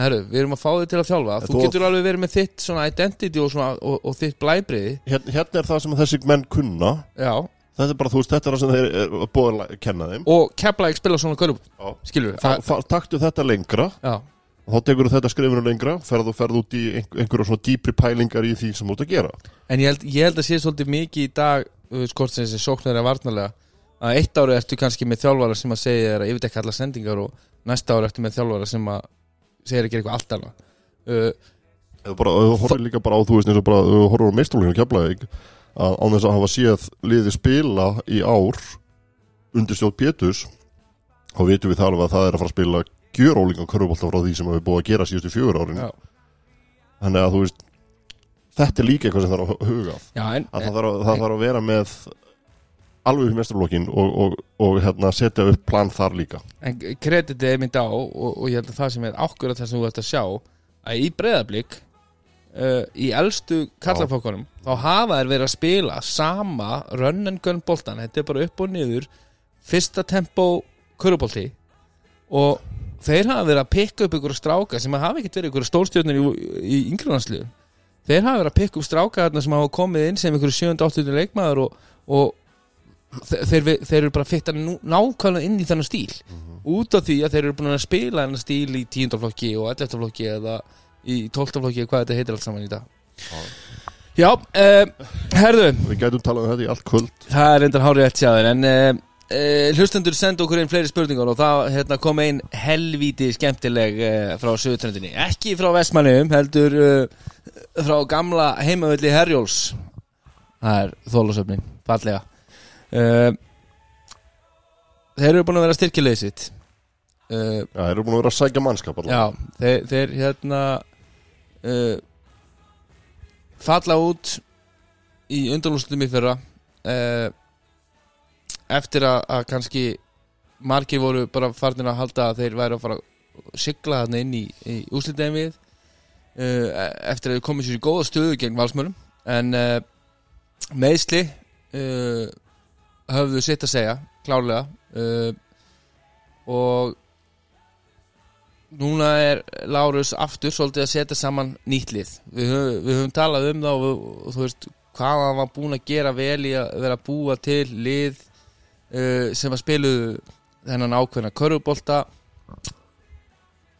Herru, við erum að fá þig til að þjálfa þú þú- getur alveg verið með þitt svona identity og, svona, og, og þitt blæbriði Hérna, hérna er það sem þessi menn kunna. já, Þetta er bara, þú veist, þetta er það sem þeir er búið að kenna þeim. og Keflæk spila svona Já. skilur við, taktu þetta lengra já, og þá tekur þetta skrifinu lengra, ferðu ferð út í einhver, einhverja svona dýpri pælingar í því sem þú ert að gera. en ég held, ég held að sé svolítið mikið í dag, hvort sem þessi sóknar er varnarlega, að eitt ári ertu kannski með þjálfara sem að segja þér að yfirdekka alla sendingar og næsta ári ertu með þjálfara sem að segja þér að gera eitthvað allt annað uh, Eða bara, þú horfir líka bara á, þú veist, eins og bara, þú horfir á mestralíkinu keflaðið, að án þess að hafa séð liði spila í ár undir stjórn Pétus, þá vitum við það alveg að það er að fara að spila gjörólíka körfubólta frá því sem við búið að gera síðustu fjögur árin. Já. Þannig að þú veist, þetta er líka eitthvað sem þarf að huga. já, en, Að það þarf að, það þarf að vera með alveg upp í mestralókin og, og, og hérna, setja upp plan þar líka. En kreditið er mynd á og, og ég held að það sem er ákvörða það sem þú ert að sjá að í breyðablík uh, í elstu kallafokkunum þá hafa þær verið að spila sama run and gun boltan þetta er bara upp og niður fyrsta tempo kurubolti og þeir hafa verið að pikka upp ykkur stráka sem hafa ekkert verið ykkur stórstjörnir í, í yngreðanslið þeir hafa verið að pikka upp stráka sem hafa komið inn sem ykkur 7-8 leikmaður og, og þeir, þeir eru bara fitta nákvæmlega inn í þennan stíl. Út af því að þeir eru búin að spila þennan stíl í tíundaflokki og elleftalflokki eða í tóltaflokki hvað þetta heitir allt saman í dag. Já, um, herðu. Við gætum talað um þetta í allt kvöld. það er endar hárið eftir sjáður en uh, uh, hlustendur senda okkur inn fleiri spurningar og það hérna, kom ein helvíti skemmtileg uh, frá sögutröndinni ekki frá Vestmannum heldur uh, frá gamla heimavöldi Herjóls það er þólasöfni, fallega uh, þeir eru búin að vera styrkilegið sitt. Uh, Já, þeir eru búin að vera að sækja mannskap allavega. Já, þeir, þeir hérna uh, falla út í undanlústum í fyrra. Eftir að, að kannski margir voru bara farin að halda að þeir væri að fara að sigla þarna inn í, í úslitaðin við eftir að þeir komið sér í góða stöðu gegn valsmörum en meðsli uh, höfðu sitt að segja klárlega uh, og núna er Lárus aftur svolítið að setja saman nýtt lið. Við við höfum talað um það og, og þú veist hvað hann var búin að gera vel í að vera að búa til lið uh, sem að spilu þennan ákveðna körfubolta.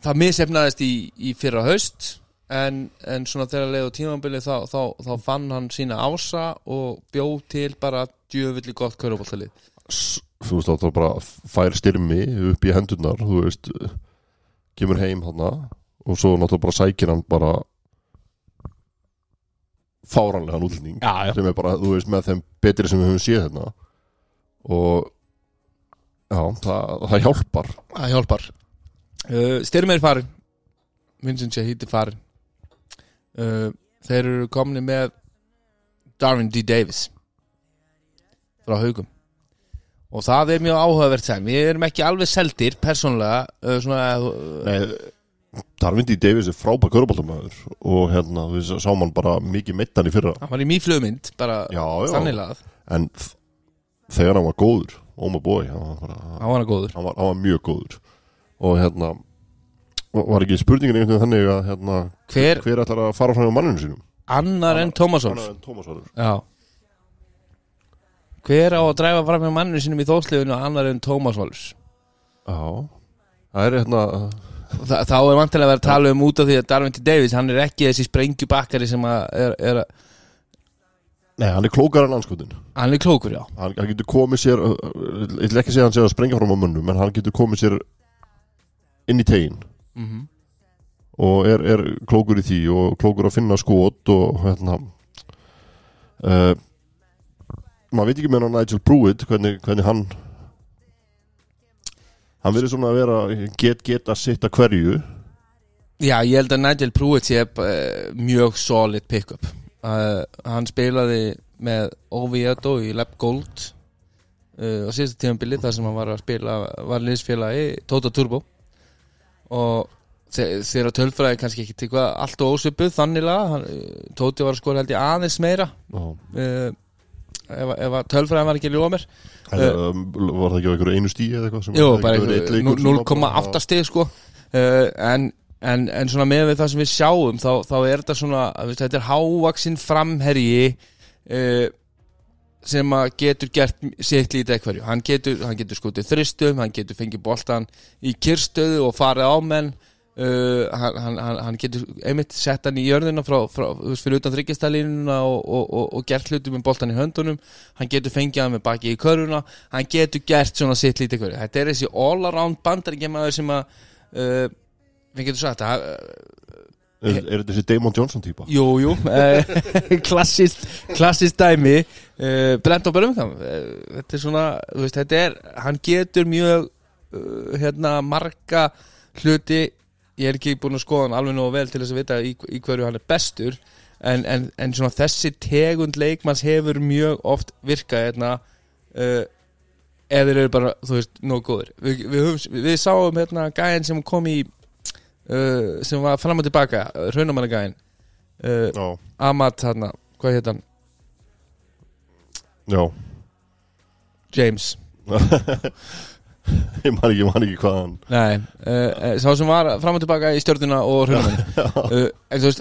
Það misefnaðist í, í fyrra haust en, en svona þegar leið á tímambili þá, þá, þá fann hann sína ása og bjó til bara djöfulli gott körfuboltalið. S- Þú veist, þá bara fær styrmi upp í hendurnar, þú veist, kemur heim hana og svo náttúrulega bara sækir hann bara fáranlegan já. sem er bara, þú veist, með þeim betri sem við höfum séð hérna. Og já, það, það hjálpar. Það hjálpar. Uh, Styrmi er farin Vincent Shahid er farin uh, Þeir eru komni með Darwin D. Davis frá haugum. Og það er mjög áhugavert sem. Við erum ekki alveg seldir persónulega uh, svona, uh, Nei, Darvindi Davis er frábær köruboltamæður og hérna, við sáum hann bara mikið meittan í fyrra. hann var í mýflugmynd bara lagað. En þegar hann var góður, oh my boy hann var, bara, hann var, hann var mjög góður. Og hérna var ekki spurningin einhvern veginn þannig að hérna, hver hver ætlar að fara fram á manninu sínum? Annar en Tómasson Annar en Tómas Valur já. Hver á að dræfa fram með manninu sínum í þósliðinu annar en Tómas Valurs Já, það er hérna Þa, þá er vantilega að vera að tala um út af því að Darwin T. Davis, hann er ekki þessi sprengjubakkari sem að er, er Nei, hann er klókar en anskotin hann er klókur, já. Hann, hann getur komið sér ég vil ekki segja að hann sé að sprengja fram á mönnum en hann getur komið sér inn í tegin mm og er, er klókur í því og klókur að finna skot og hérna uh, maður veit ekki hann Nigel Pruitt hvernig, hvernig hann hann verður svona að vera get get að sitta hverju. Já, ég held að Nigel Pruitt sé uh, mjög solid pick-up. Uh, hann spilaði með Oviedo í Lab Gold uh, á síðasta tímanbili þar sem hann var að spila var liðsfélagi Toto Turbo og þe- þegar tölfræði kannski ekki til hvað allt og ósvipuð þannig laga Tóti var að skora held ég aðeins meira. Uh, ef, ef að tölfræðin var ekki að ljóða mér. Um, var það ekki á einhverju einu stíi eða eitthvað Jú, bara ekki verið einn leikur einhver sem var 0,8 stig sko. Uh, en, en, en svona með það sem við sjáum þá, þá er þetta svona, þetta er hávaksinn framherji uh, sem að getur gert sitt lítið eitthvað hann getur, getur skotið þristum hann getur fengið boltan í kyrstöðu og farið á menn. Uh, hann, hann, hann- getur einmitt sett hann í jörðina frá, frá, fyrir utan þryggjastælínuna og, og, og, og gert hlutum með boltan í höndunum. Hann getur fengið hann með baki í körfuna. Hann getur gert svona sitt lítið hverju. Þetta er þessi all around bandaríkjamaður sem að uh, við getum sagt að er, er þetta þessi Damon Johnson típa? Jú, jú, uh, klassist, klassist dæmi. Uh, Brent og Birmingham uh, Þetta er svona, þú veist, þetta er Hann getur mjög uh, hérna, marga hluti. Ég er ekki búin að skoða hann alveg nógu vel til þess að vita í, í hverju hann er bestur en, en, en svona þessi tegund leikmanns hefur mjög oft virkað hérna uh, eða þeir eru bara, þú veist, nógu góður Við, við, höfum, við sáum hérna gæðin sem kom í uh, sem var fram og tilbaka, raunamannagæðin uh, já, Amat þarna, hvað heit hann? já. James. Ég man ekki, man ekki hvað hann Nei, uh, sá sem var fram og tilbaka í stjórnuna og raunamenn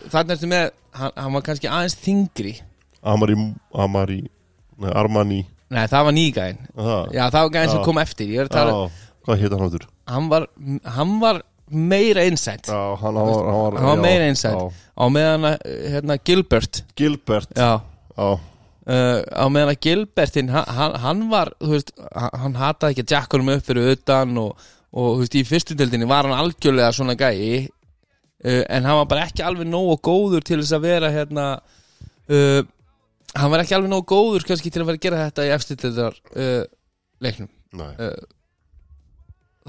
þannig ertu með hann, hann var kannski aðeins þingri Amari, Amari nei, Armani. Nei, það var nýgæðin Já, það var gæðin sem kom eftir. Hvað hétt hann áttur hann var hann var meira já, hann, var, meira já. á meðan hérna, Gilbert. Gilbert. Já, já, uh, á meðan að Gilbertin hann, hann, var, þú veist hann, hataði ekki að jacka honum upp fyrir utan og, og þú veist, í fyrstu deildinni var hann algjörlega svona gæi. Uh, en hann var bara ekki alveg nógu góður til þess að vera hérna uh, hann var ekki alveg nógu góður kannski til að vera að gera þetta í efstildildar uh, leiknum. Nei. Uh,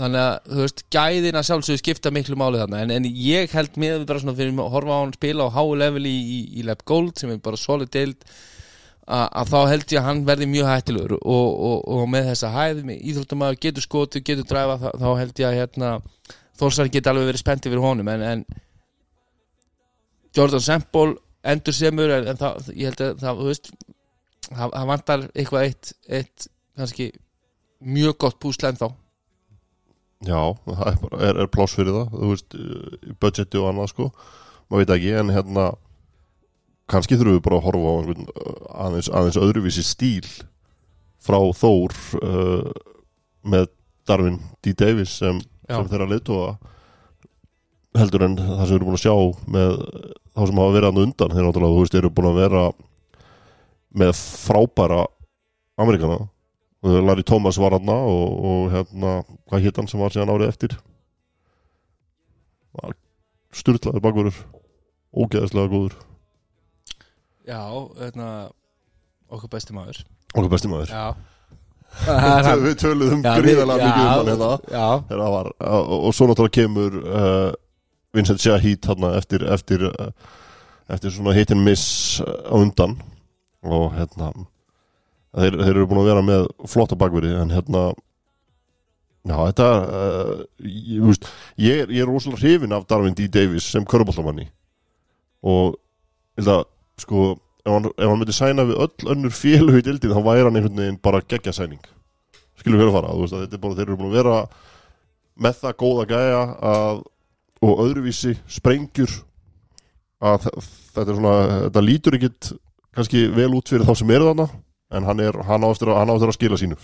þannig að þú veist gæðin að sjálfsögðu skipta miklu máli þarna. En, en ég held með við bara svona fyrir að horfa á hann spila á háu level í, í, í Lab Gold sem er bara solid deild að, þá held ég að hann verði mjög hættilegur og, og, og með þessa hæð með íþróttamæður getur skotu, getur dræfa þá, þá held ég að hérna Þórsar geti alveg verið spenntið fyrir honum. En, en Jordan Sempol endur semur en, en það, ég held að það, þú veist það, vantar eitthvað eitt, eitt kannski mjög gott púsl en þá Já, það er, bara, er, er pláss fyrir það þú veist, budgeti og annað sko. Maður veit ekki, en hérna kannski þurfum við bara að horfa á einhvern, uh, aðeins, aðeins öðruvísi stíl frá Þór uh, með Darwin D. Davis sem, sem þeirra leiðtóa heldur en það sem við erum búin að sjá með þá sem hafa verið hann undan þeir náttúrulega, þú veist, eru búin að vera með frábæra Amerikana Larry Thomas var hann og, og hérna, hvað hétt hann sem var síðan árið eftir? Sturlaður bakverður ógeðslega góður. Já, hérna okkur besti maður. Okkur besti maður. Já. Við- töluðum við- mikið um hann hérna. það var, og, svo náttúrulega kemur uh, Vincent Shahid hérna eftir, eftir, uh, eftir svona hit and miss á undan. Og hérna þeir, þeir eru búin að vera með flotta bakverði en hérna já þetta uh, ég, veist, ég, er- er rosalega hrifin af Darwin D. Davis sem köruboltamanni og að sko ef hann, ef hann myndi sæna við öll önnur félög í dildin þá væri hann einhvern veginn bara geggja sæning. Skilur við að fara, veist að þetta er bara, þeir eru búin að vera með það góða gæja að, og öðruvísi sprengjur að þe- þetta svona, þetta lítur ekkit kannski vel út fyrir þá sem eru þarna en hann er, hann ástur að, að skila sínu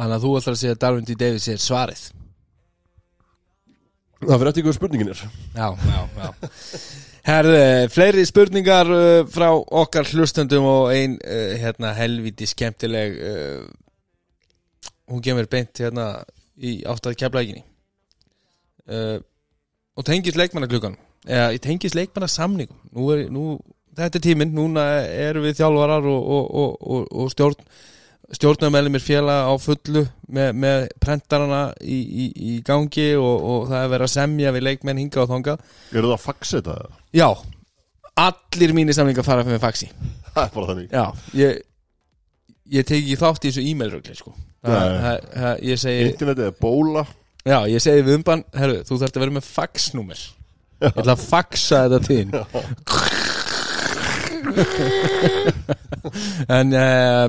þannig að þú ætlar að segja að Darwin D. Davis er svarið. Það fyrir eftir ykkur spurningin er. Já, já, já. Herðu, fleiri spurningar uh, frá okkar hlustendum og ein uh, hérna helviti skemmtileg uh, hún kemur beint hérna í áttað keflæginni uh, og tengist leikmannagluggan eða í tengist leikmannasamningum. Nú er, nú, þetta er tíminn. Núna erum við þjálfarar og, og, og, og, og stjórn stjórnarmeðlumir félag á fullu með, með prentarana í, í, í gangi og, og það er verið að semja við leikmenn hinga og þonga Eru það að faxa þetta? Já, allir mínir samlingar fara með faxi. Það er bara þannig. Já, ég ég teki ekki þátt í þessu e-mail-rögli sko. Internetið er bóla. Já, ég segi við umbann, herru, þú þarft að vera með faxnúmer. Ég ætla að faxa þetta þín en uh,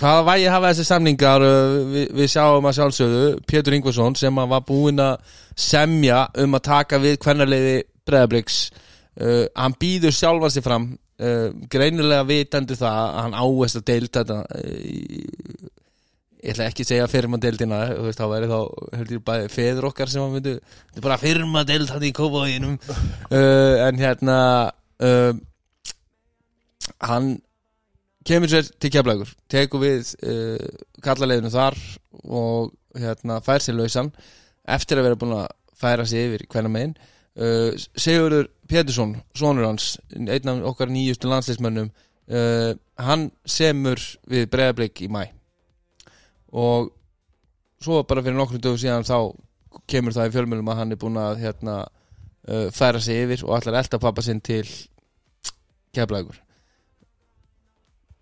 hvaða vægi hafa þessi samningar uh, við, við sjáum að sjálfsögðu Pétur Ingvarsson sem var búinn að semja um að taka við hvernarleiði breðabriks uh, hann býður sjálfa sig fram greinilega vitandi það að hann áherslu að deilta þetta ég ætla ekki að segja firma deildina þú veist, þá væri þá heldur bæði feður okkar sem að myndu þetta er bara firma deild hann í kópavíðinum uh, en hérna uh, hann kemur sér til keflagur tekur við uh, kallaleginu þar og hérna fær sér lausan eftir að vera búin að færa sig yfir hvernig megin. Uh, Sigurður Pétursson, sonur hans einn af okkar nýjustu landsleismönnum uh, hann semur við breyðablik í mæ og svo bara fyrir nokkrum dögum síðan þá kemur það í fjölmjölum að hann er búin að hérna, færa sig yfir og að elda pappa sinn til keflagur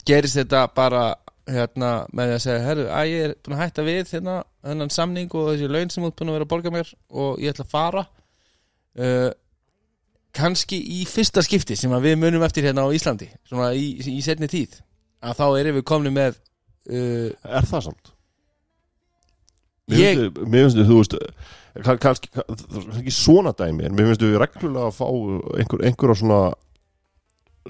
gerist þetta bara hérna, með því að segja herru, að ég er búin að hætta við hérna, þennan samning og þessi laun sem þú ert búin að vera að borga mér og ég ætla að fara uh, kannski í fyrsta skipti sem við munum eftir hérna á Íslandi svona í, í setni tíð að þá erum við komni með uh, Er það samt? Mér Ég- finnst, þið, þú veist kann- kannski, kann- það ekki svona dæmi en mér finnst við reglulega að fá einhver, einhverja svona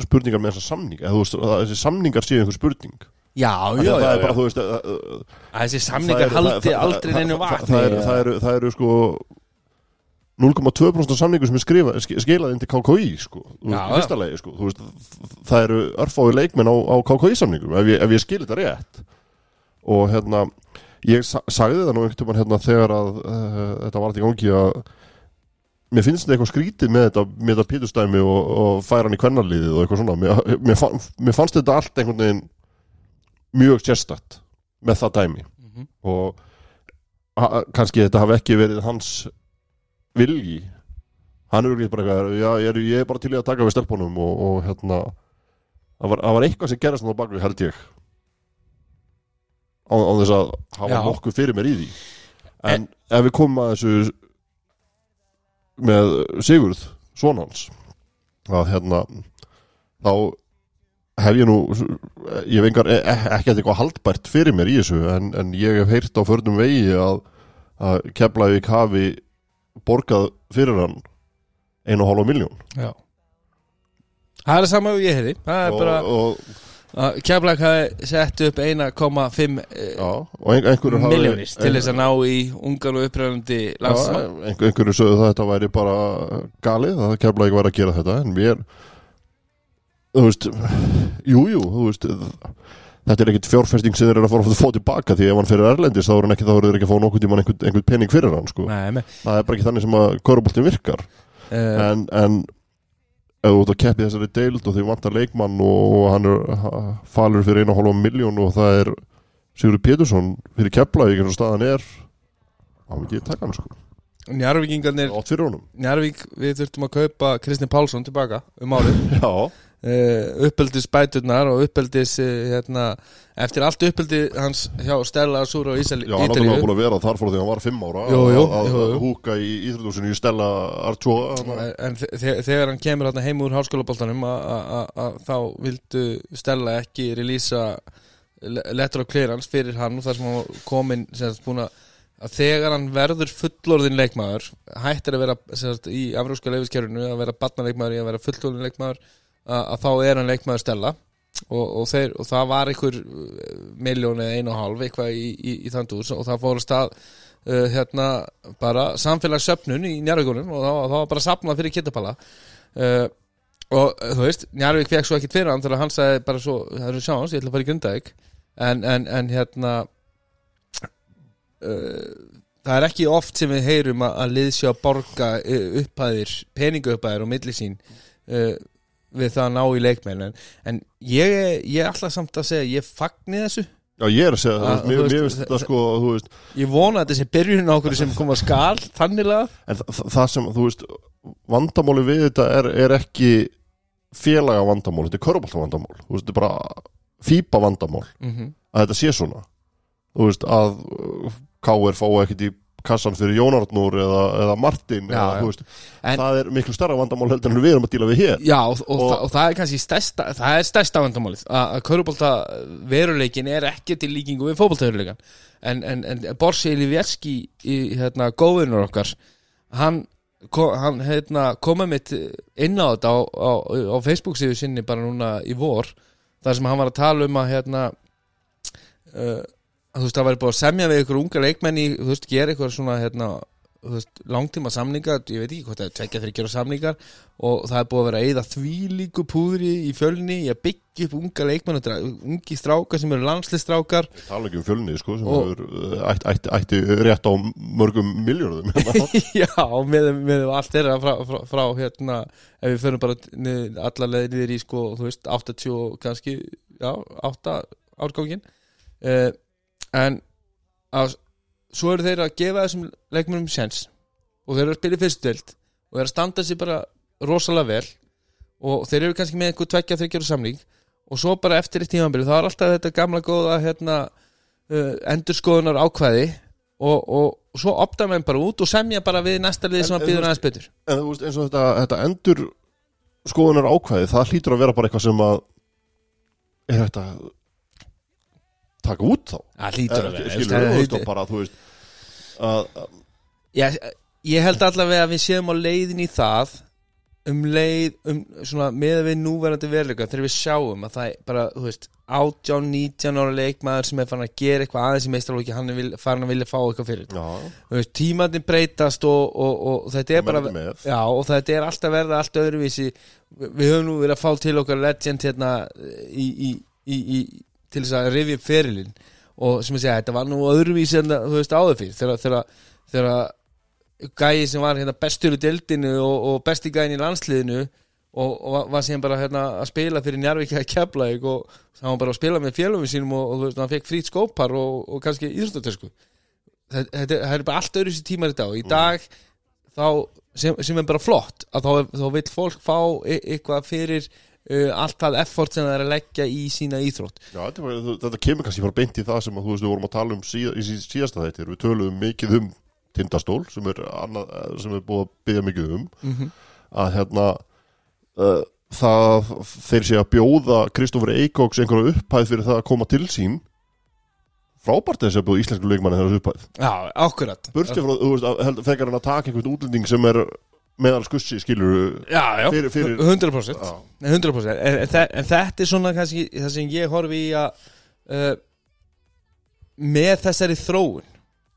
spurningar með þessa samninga eða þú veist, þessi samningar séu einhver spurning. Já, Af já, já, það er já. bara, þú veist að, að, þessi það samningar eru- haldi það- það- aldrei það- það- vatni það, eru- það, eru, það eru sko 0,2% samningu sem er skrifa, sk- skilað inn til KKÍ sko, veist, lagi sko, þú veist, það eru örfái leikmenn á, á KKÍ samningum ef ég, ég skil þetta rétt. Og hérna ég sa sagði það nú einhvern tímann hérna þegar að uh, þetta var þetta í gangi að mér finnst þetta eitthvað skrítið með þetta með þetta pítustæmi og, og færa hann í kvennarliðið og eitthvað svona. Mér, mér, fann, mér fannst þetta allt einhvern veginn mjög sérstætt með það dæmi. Mhm. og ha, kannski þetta hafi ekki verið hans vilji. Hann er bara eitthvað já, ég, er, ég er bara til í að taka við stelpunum og, og hérna það var, það var eitthvað sem gerast á bakvið held ég. Á, á þess að hafa nokkuð fyrir mér í því. En ef við komum að þessu með Sigurð svonans að hérna þá hef ég nú ég hef engar, e- e- ekki eitthvað haldbært fyrir mér í þessu en, en ég hef heyrt á förnum vegi að, að Keflavík hafi borgað fyrir hann einu og hálfa miljón já. Það er það sama og ég hefði og, bara og, Keflag hafi sett upp 1,5 já, og ein, einhverjur hafi- miljónis til þess að ná í ungan og upprænandi Já, landsmann. einhver, einhverju sögðu það að þetta væri bara galið að ekki væri að gera þetta en mér þú veist, jú, jú þú veist, þetta er ekkit fjárfesting sem þeir eru að fara að fá tilbaka því ef hann fyrir Erlendis þá er ekki, eru þeir ekki að fá nokkuð tímann einhvern, einhvern pening fyrir hann sko. Nei, það er bara ekki þannig sem að köruboltin virkar. Uh, en, en þú ert að keppi þessari deild og þau vantar leikmann og, og hann er falur fyrir einu og hálfa miljón og það er Sigurður Pétursson fyrir Keflavík eins og staðan er þá myndi ég taka hann sko. Njarvík, við þurftum að kaupa Kristinn Pálsson tilbaka um árið. Já uh, uppeldis bæturnar og uppeldis uh, hérna, eftir allt uppeldi hans hjá Stella Súra og Ísal Já, hann var búin að vera þar frá því að hann var fimm ára Jú, jú, að- jú, húka í íþrótusinu í Stella Artoa en þe- þe- þegar hann kemur hérna heim úr háskólaboltanum að- þá vildu Stella ekki relýsa letter of clearance fyrir hann þar sem hann var komin sem sagt, búin að að þegar hann verður fullorðin leikmaður hættir að vera sagt, í afrúska leifiskerfinu að vera barnaleikmaður í að vera fullorðin leikmaður að, þá er hann leikmaður Stella og, og, þeir, og það var einhver miljón eða einu og hálf eitthvað í, í, í þann dús og það fór að stað uh, hérna bara samfélagssöfnun í njárvíkunum og það, var- bara sapnað fyrir kittapalla uh, og uh, þú veist, Njarvík fekk svo ekkit fyrir hann þegar hann sagði bara svo, það eru sjáns, ég ætla að fara í Grundavík en, en, en hérna uh, það er ekki oft sem við heyrum að, að lið sé að borga uh, upphæðir, peningaupphæðir og milli sín. Uh, við það að ná í leikmenn en, en ég, ég er alltaf samt að segja ég fagni þessu, Já, ég er að segja Ah, það, þú mér, finnst þetta sko, veist ég vona að þessi byrjun á okkur sem koma skal, þanniglega En þa þa- það sem, þú veist, vandamáli við þetta er, er ekki félaga vandamál, þetta er körubolta vandamál veist, þetta er bara fípa vandamál mm -hmm. að þetta sé svona veist, að uh, K.R. fái ekkit í kassan fyrir Jónarnur eða, eða Martin Já, eða, veist, En- það er miklu starra vandamál heldur en við erum að díla við hér. Já, og, og, Og- það, og það er kannski stærsta, það er stærsta vandamálið að, körubólta veruleikin er ekki til líkingu við fótbolta veruleikan en, en, en Borsi Ilivjerski í hérna góðunur okkar hann, hann hérna, komið mitt inn á þetta á, á, á Facebook síðu sinni bara núna í vor þar sem hann var að tala um að hérna uh, þú veist það væri búið að semja við ykkur unga leikmenn í, þú veist, gera ykkur svona hérna, þú veist, langtíma samninga ég veit ekki hvort það er tvekja þryggjar samningar og það er búið að vera að eyða þvílíku púðri í fjölni að byggja upp unga leikmenn og ungi strákar sem eru landslistrákar Ég tala ekki um fjölni, sko, sem Og- hefur uh, ætti, ætti, ætti rétt á mörgum miljónum já, með, með allt þeirra frá, frá, frá hérna, ef við förum bara niður, alla leið niður í sko, þú veist, 80 og kannski, já, 8 árgangin uh, en að, svo eru þeir að gefa þessum leikmennum sens og þeir eru að spila í fyrstudeld og þeir eru að standa sér bara rosalega vel. Og þeir eru kannski með einhver tveggja þryggjar samling og svo bara eftir eitt tímambili þá er alltaf þetta gamla góða hérna, uh, endurskoðunar ákvæði. Og, og, og svo opta menn bara út og semja bara við næsta lið sem að býður aðeins betur. En þú veist, eins og þetta, þetta endur skoðunar ákvæði, það hlýtur að vera bara eitthvað sem að er þetta taka út þá. Það hlýtur að vera skilur þú veist og bara, þú veist að, að, ég, ég held allavega að við séum á leiðin í það um leið um svona með við núverandi veruleika þegar við sjáum að það er bara þú veist 18, 19 ára leikmaður sem er farin að gera eitthvað aðeins í meistarlóki hann er vil, farin að vilja fá eitthvað fyrir. Veist, tímandi breytast og, og, og þetta er Og bara já, og þetta er alltaf verða allt öðruvísi. Við við höfum nú verið að fá til okkar legend hérna í, í, í, í til þess að rifja upp ferilinn og sem ég segja, þetta var nú öðruvísi en það, þú veist áður fyrir þegar, þegar gæi sem var hérna bestur í deildinu og, og besti gæin í landsliðinu og, og var- síðan bara hérna að spila fyrir Njarvík að Keflavík og það var bara að spila með félöfum sínum og, og þú veist, hann fekk frýtt skópar og, og kannski íþróttatösku. Þetta, þetta það er bara allt öðru sér tímar í dag og í dag þá, sem, sem er bara flott að þá, þá vill fólk fá e- eitthvað fyrir uh, allt það effort sem það er að leggja í sína íþrótt. Já þetta, þetta kemur kannski bara beint í það sem að, þú veist, við vorum að tala um síða, í sí- síðasta þættir, við töluðum mikið um tindastól sem er, annað, sem er búið að byggja mikið um. Mm að hérna uh, það þeir sé að bjóða Kristoffer Eikóks einhverja upphæð fyrir það að koma til sín. Frábært þess að bjóða íslensku leikmanni þessar upphæð. Já, held- frekar hann að taka einhvern útlending sem er meðal skussi, skilur Já, já, Fyrir- fyrir- 100% Já. 100% en, en, þe- en þetta er svona kannski það sem ég horfi í að uh, með þessari þróun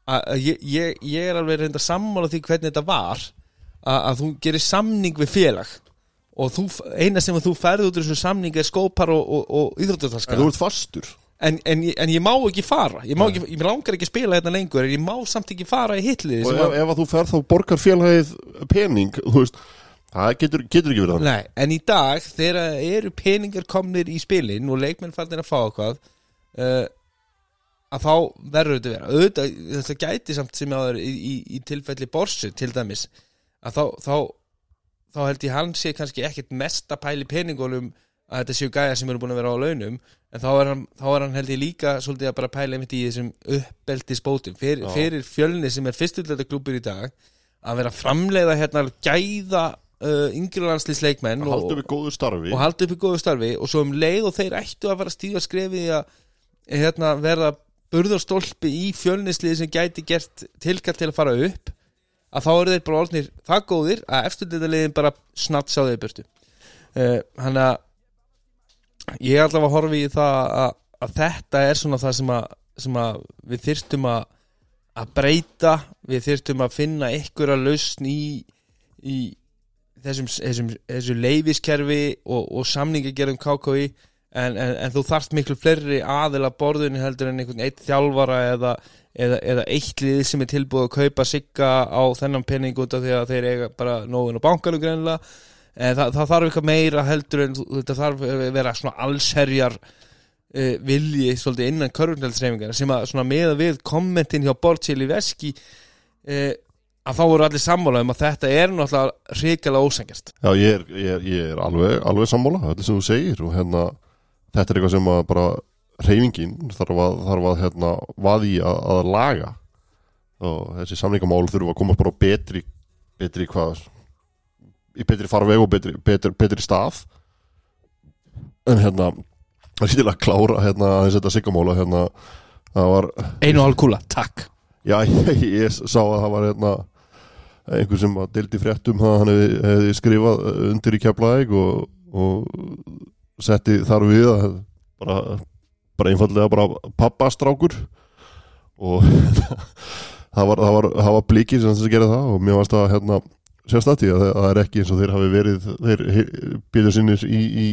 að, að ég, ég, ég er alveg reynda sammála því hvernig þetta var að, að þú gerir samning við félag og þú, eina sem þú ferði út úr þessu samning er skópar og, og, og En íþróttataska þú ert fastur en, en, en ég má ekki fara. Ég, má ekki, ég langar ekki að spila hérna lengur en ég má samt ekki fara í hitlið Og ef, ef að þú ferð þá borgar félagið pening, veist. Það getur, getur ekki verið Nei, en í dag þegar eru peningar komnir í spilin og leikmenn fannir að fá eitthvað uh, að þá verður þetta vera. Auðvitað, þetta gæti samt sem áður í, í, í tilfelli borsu til dæmis að þá, þá, þá held ég hann sé kannski ekkit mesta pæli peningunum að þetta séu gæja sem eru búin að vera á launum en þá er hann, þá er hann held ég líka svolítið að bara pæla einmitt í þessum uppbeldi spótum Fyr, fyrir fjölni sem er fyrstullega klúpur í dag að vera framleiða hérna gæða uh, yngri landslýsleikmenn Að halda við góðu starfi. og halda upp í góðu starfi og svo um leið og þeir ættu að fara að stíga skrefið í að hérna, verða burðarstólpi í fjölnislið sem gæti gert tilkall til að fara upp að þá eru þeir bara orðnir það góðir að eftirlitaliðin bara snatsa á þeir burtu. Uh, hann að ég er allavega að horfa í það að, að þetta er svona það sem að, sem að við þyrstum að að breyta, við þyrstum að finna ykkur að lausn í, í þessum, þessum, þessum leifiskerfi og, og samningagerðum KKI en, en, en þú þarft miklu fleiri aðila borðunni heldur en einhvern eitt þjálfara eða, eða, eða eitt lið sem er tilbúið að kaupa sigga á þennan penning út af því að þeir eiga bara nógun á bankanum greinlega það, það þarf eitthvað meira heldur en þetta þarf að vera svona allsherjar uh, vilji svolítið innan körfnældsreifingar sem að svona meða við kommentin hjá Bortsili Veski uh, að þá voru allir sammála um að þetta er náttúrulega hrikalega ósengjast Já, ég er, ég er, ég er alveg, alveg sammála þetta sem þú segir og hérna þetta er eitthvað sem að bara reyfingin þarf að, þarf að hérna vaði að, að laga. Og þessi samningamál þurfa að komast bara betri betri hvað í betri farveg og betri, betri, betri stað. En hérna það er að klára hérna aðeins þetta siggamála hérna það var einu og hálf kúla, takk. Já, ég, ég sá að það var hérna einhver sem að deildi fréttum að hann hefði, hefði skrifað undir í keflaðeg og, og setti þar við að bara, bara einfallega bara pappastrákur. Og það var, var, var blíkir sem þess að gera það og mér varst að hérna sérstætti að það er ekki eins og þeir hafi verið þeir býður sinnir í, í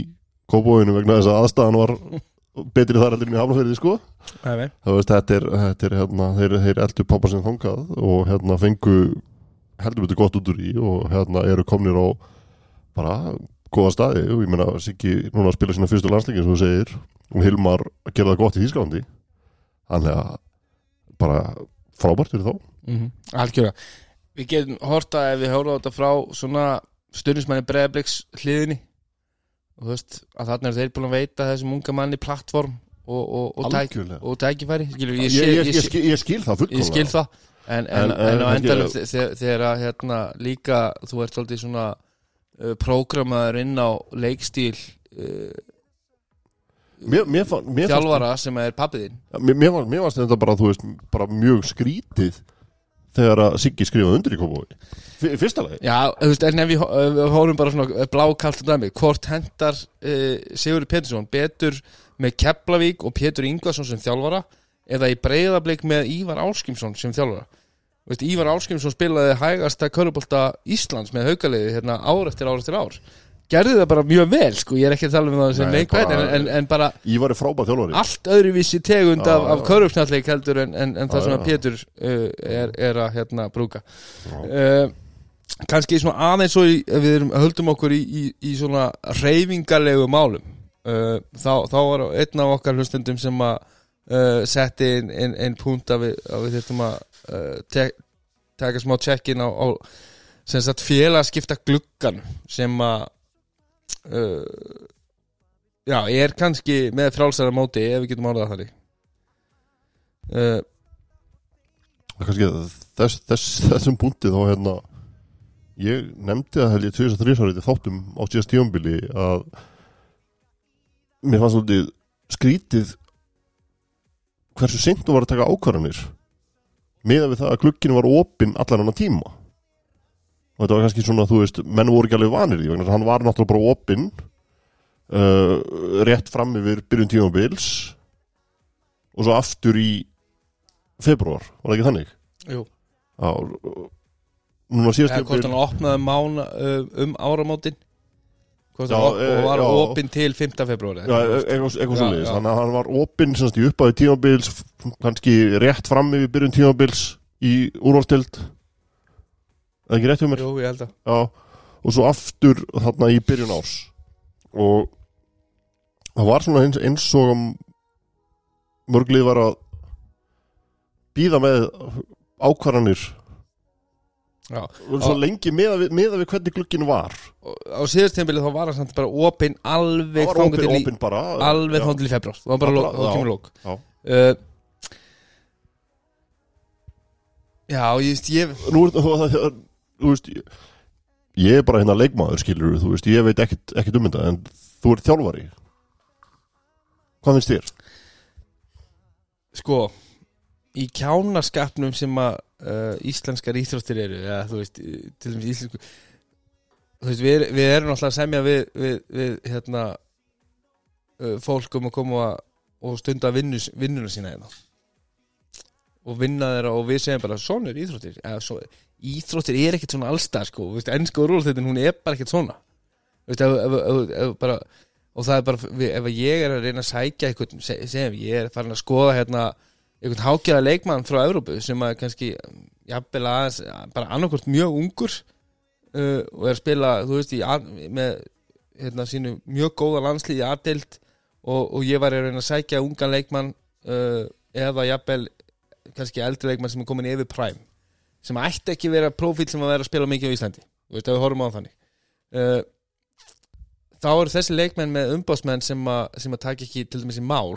kópóinu vegna þess að aðstæðan var betri þar allir í hafnafyrði sko. Nei, þú veist, þetta er, þetta er hérna, þeir, þeir eldu pappa sem þangað og hérna fengu heldur betur gott út úr í og hérna eru komnir á bara góða staði og ég meina Siggi núna spila sína fyrstu landsleikin sem þú segir og Hilmar það gott í Þýskalandi. Þannig að bara frábært fyrir þá. Mm algjörða við getum horta ef við hóra þetta frá svona stundismanni bregðabliks hliðinni. Og þú veist að þarna er þeir búin að veita þessum unga manni plattform og, og, og, tæk, og tækifæri skilur, ég, ég, ég, ég, skil, ég skil það fullkomlega. ég skil það. En, en, En- en, á endalum þegar að hérna líka þú ert svolítið svona uh, prógramaður inn á leikstíl uh, mér, mér, fann, mér, þjálfara sem er pappiðinn mér, mér, fannst, mér fannst þetta bara, veist, bara mjög skrítið þegar að Siggi skrifaði undir í kópói fyrsta lagi? Já, þú veist, en ef við, við hórum bara svona blákalt dæmi, hvort hendar uh, Sigurður Pétursson betur með Keflavík og Pétur Ingvarsson sem þjálfara eða í breyðablik með Ívar Áskimsson sem þjálfara? Veist, Ívar Áskimsson spilaði hægasta körubólta Íslands með haugaliði hérna ár eftir ár eftir ár gerði það bara mjög vel, sko, ég er ekki að tala um það sem Nei, neikvæð, en, en, en bara allt öðruvísi tegund af, af já. körubsnalleik heldur en, en, en það sem að Pétur uh, er, er að hérna brúka. Uh, kannski svona aðeins ef við erum, höldum okkur í, í, í svona reyfingarlegu málum uh, þá, þá var einn af okkar hlustendum sem að uh, setti inn, inn, inn punkt að við, að við þurftum að uh, tek, taka smá check-in á, á félagskipta gluggan sem að uh, já, er kannski með frálsara móti ef við getum orðað þannig. Uh, kannski þess, þess, þessum búndi þá hérna ég nefndi það held ég 2003 árið þáttum á síðast tíumbili að mér fannst svolítið skrítið hversu seint þú var að taka ákvarðanir meðan við það að glugginu var opinn allan hann tíma og þetta var kannski svona, þú veist, menn voru ekki alveg vanir því hann var náttúrulega bara opinn uh, rétt fram yfir byrjun tímabils og svo aftur í februar, var það ekki þannig? Jú. Og- núna síðast eða hvort hann opnaði mána uh, um áramótin hvort hann op eh, og var já. opinn til 5. februari Já, eitthvað, svo leiðis. Þannig að hann var opinn semst í uppæði tímabils kannski rétt fram yfir byrjun tímabils í úrvalstild eða ekki rétt hjá mér Jú, ég held að Já, og svo aftur þarna í byrjun árs og það var svona eins, eins og mörglið var að býða með ákvarðanir Já. og svo Já. lengi meða við, meða við hvernig glugginn var á síðast tímabilið þá var hann samt bara opinn alveg það var opinn, til í opinn bara alveg Já. þangað til í februar það var bara bara- já. kemur lók Já. uh, Já, ég veist ég nú er þetta þú veist ég, ég er bara hérna leikmaður skilur þú veist, ég veit ekkit, ekkit um þetta en þú ert þjálfari hvað finnst þér? sko í kjánaskapnum sem að uh, íslenskar íþróttir eru eða þú veist, eh, til dæmis íslensku þú veist, við, við erum alltaf að semja við, við, við hérna uh, fólk um að koma og stunda vinnu, vinnuna sína hérna og vinna þeirra og við segjum bara svona er íþróttir. Eða, svo, íþróttir er ekkert svona allstar sko, Þú veist, ennsku rúlþettin hún er bara ekkert svona. Veist, ef, ef, ef, bara, og það er bara ef ég er að reyna að sækja se- segjum ég er farin að skoða hérna einhvern hákjaða leikmann frá Evrópu sem að kannski jafnvel aðeins, bara annarkvort mjög ungur uh, og er að spila veist, í, með hérna, sínu mjög góða landslið í aðdeild og, og ég var að reyna að sækja ungan leikmann uh, eða jafnvel kannski eldri leikmann sem er komin yfir præm sem ætti ekki vera prófíl sem að vera að spila mikið á Íslandi. Þú veist, ef við horfum á þannig. Uh, þá eru þessi leikmenn með umbásmenn sem að, sem að taka ekki til dæmis í mál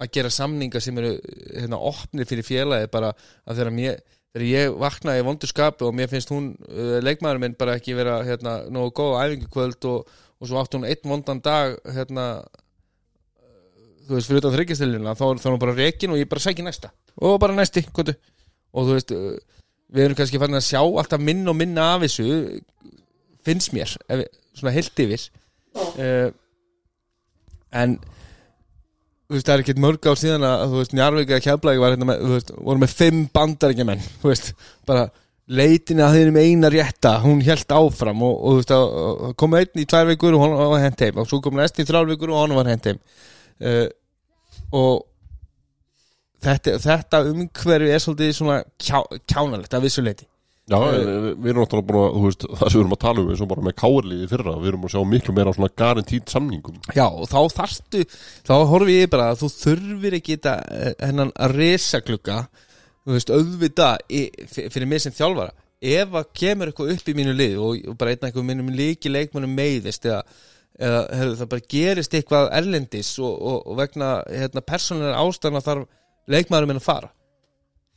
að gera samninga sem eru hérna, opnir fyrir félagi bara að þegar, mér, þegar ég vakna í vondu skapi og mér finnst hún uh, leikmaður minn bara ekki vera hérna, nógu góð á æfingukvöld og, og svo átti hún einn vondan dag hérna þú veist, fyrir utan þryggjastilina þá, þá er hún bara rekin og ég bara sæki næsta og bara næsti, kontu og þú veist, uh, við erum kannski fannin að sjá alltaf minna og minna af þessu finnst mér, ef, svona heilt yfir. Uh, en þú veist, það er ekkert mörg ár síðan að þú veist, Njarvík eða Keflæk var hérna með, þú veist, voru með fimm bandarækjumenn, þú veist, bara leitin að þeir með eina rétta hún held áfram og, og þú veist, að- að kom einn í tvær vikur og hann var hent heim. Og svo kom næst í þrjár vikur og hann var hent heim. Uh, og þetta, þetta umhverfi er svolítið svona kjá, kjánalegt að vissu leiti Já, en við erum náttúrulega búin að, þú veist, það sem við erum að tala um eins og bara með kárliði fyrra, við erum að sjá miklu meira svona garantínt samningum. Já, og þá þarftu þá horfi ég bara að þú þurfir ekki þetta eh, hennan að resa klukka þú veist, auðvita fyrir mig sem þjálfara ef að kemur eitthvað upp í mínu lið og, bara einn eitthvað mínum líki leikmannum meiðist eða, eða hefur, það bara gerist eitthvað erlendis og, og, og vegna hérna, persónulega ástæðna þarf leikmannum minn að fara.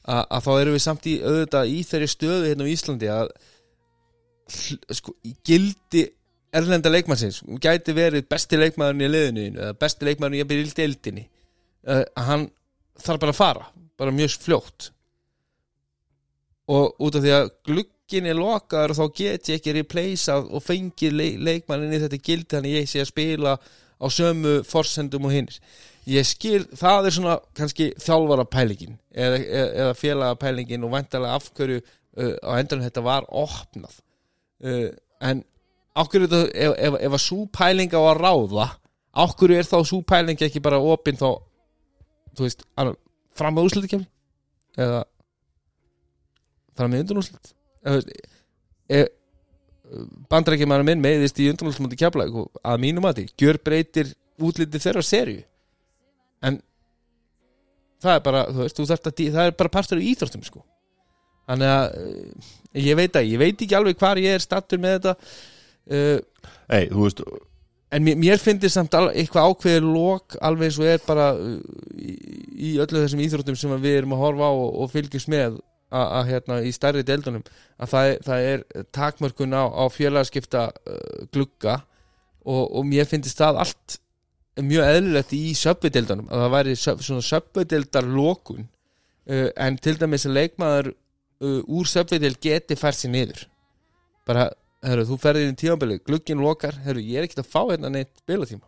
A, að þá erum við samt í auðvitað í þeirri stöðu hérna á Íslandi að sko, gildi erlenda leikmannsins hún gæti verið besti leikmaðurinn í liðinu eða besti leikmaðurinn í að deildinni uh, að hann þarf bara að fara bara mjög fljótt. Og út af því að glukkin er lokaður þá get ég ekki replaceað og fengið leik, leikmannin í þetta gildi þannig ég sé að spila á sömu forsendum og hinnir ég skil, það er svona kannski þjálfara pælingin eða, eða, félaga pælingin og væntalega af hverju uh, á endanum þetta var opnað. Uh, en ákveður þetta, ef, ef, ef að sú pæling á að ráða ákveður er þá sú pæling ekki bara opinn þá, þú veist, fram með úrslutikefni eða fram með undanúrslut eða, e, bandarækjumæður minn meðist í undanúrslut kefla og að mínum að því, gjör breytir útlitið þeirra serju en það er bara, þú veist, þú þarft að það er bara partur í íþróttum sko. Þannig að eh, ég veit að, ég veit ekki alveg hvar ég er stattur með þetta uh, Ei, þú veist, en mér, mér finnst samt al, eitthvað ákveðið lók alveg eins og er bara uh, í, í öllu þessum íþróttum sem við erum að horfa á og, og fylgjast með að, hérna í stærri deildunum að það það er takmörkun á, á félagskipta uh, glugga og, og mér finnst það allt mjög eðlilegt í söpvideildunum að það væri svona söpvideildar lókun uh, en til dæmis að leikmaður uh, úr söpvideild geti fært sér niður. Bara Herru, þú ferðir inn í tímabili, glugginn lokar herru, ég er ekkert að fá hérna neitt spilatíma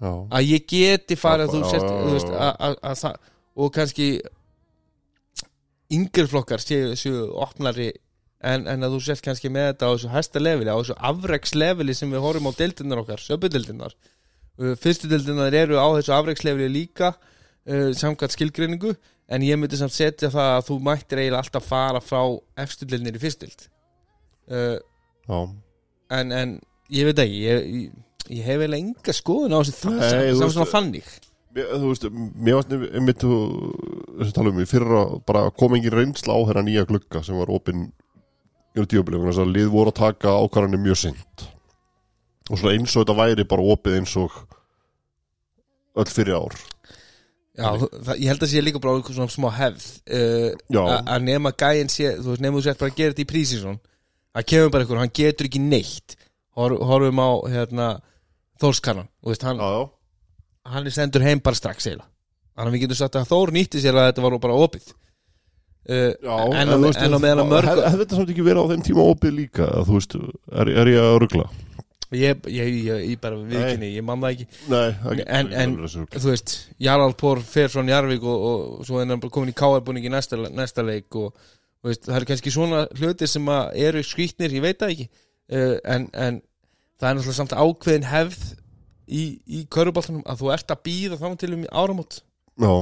já, að ég geti farið Já, að þú sért, að, að, að það og kannski yngri flokkar séu, séu opnari en, en að þú sért kannski með þetta á þessu hæsta leveli, á þessu afreksleveli sem við horfum á deildinnar okkar, söpudeildinnar uh, fyrstu deildinnar eru á þessu afreksleveli líka uh, samkvæmt skilgreiningu en ég myndi samt setja það að þú mættir eiginlega alltaf fara frá efstu deildinir í fyrstu deild. Uh, en, en ég veit ekki ég, ég, ég hef eiginlega enga skoðun á þessu það veist- svona fannig þú veist, mér varst einmitt þú, þessi tala um í fyrra bara kom engin reynsla á þeirra nýja glugga sem var opinn í tíubilegu þess að lið voru að taka ákvarðanir mjög seint og svona eins og þetta væri bara opið eins og öll fyrir ár. Já, það, ég held að sé líka bara einhver svona smá hefð uh, að nema gæinn sé, þú veist, nema þú sett bara að gera þetta í prísísson að kemur bara einhver, hann getur ekki neitt. Hor, horfum á hérna Þórskannan, þú veist, hann, Já, já. hann er sendur heim bara strax eiginlega, þannig að við getum sagt að Þór nýtti sér að þetta var bara opið. Uh, Já, en, á, meðan að mörg hef, hef þetta samt ekki verið á þeim tíma opið líka eða, þú veist, er, er ég að ruggla ég, ég, ég, ég bara viðkynni, ég man það ekki. Nei, það En- en- þú veist, Jarl Pór fer frá Njarvík og, og svo er hann komin í KR-búningi næsta, næsta leik og veist, það eru kannski svona hluti sem eru skrýtnir, ég veit það ekki. Uh, en, en það er náttúrulega samt ákveðin hefð í, í köruboltanum að þú ert að býða þá til um áramót. Já,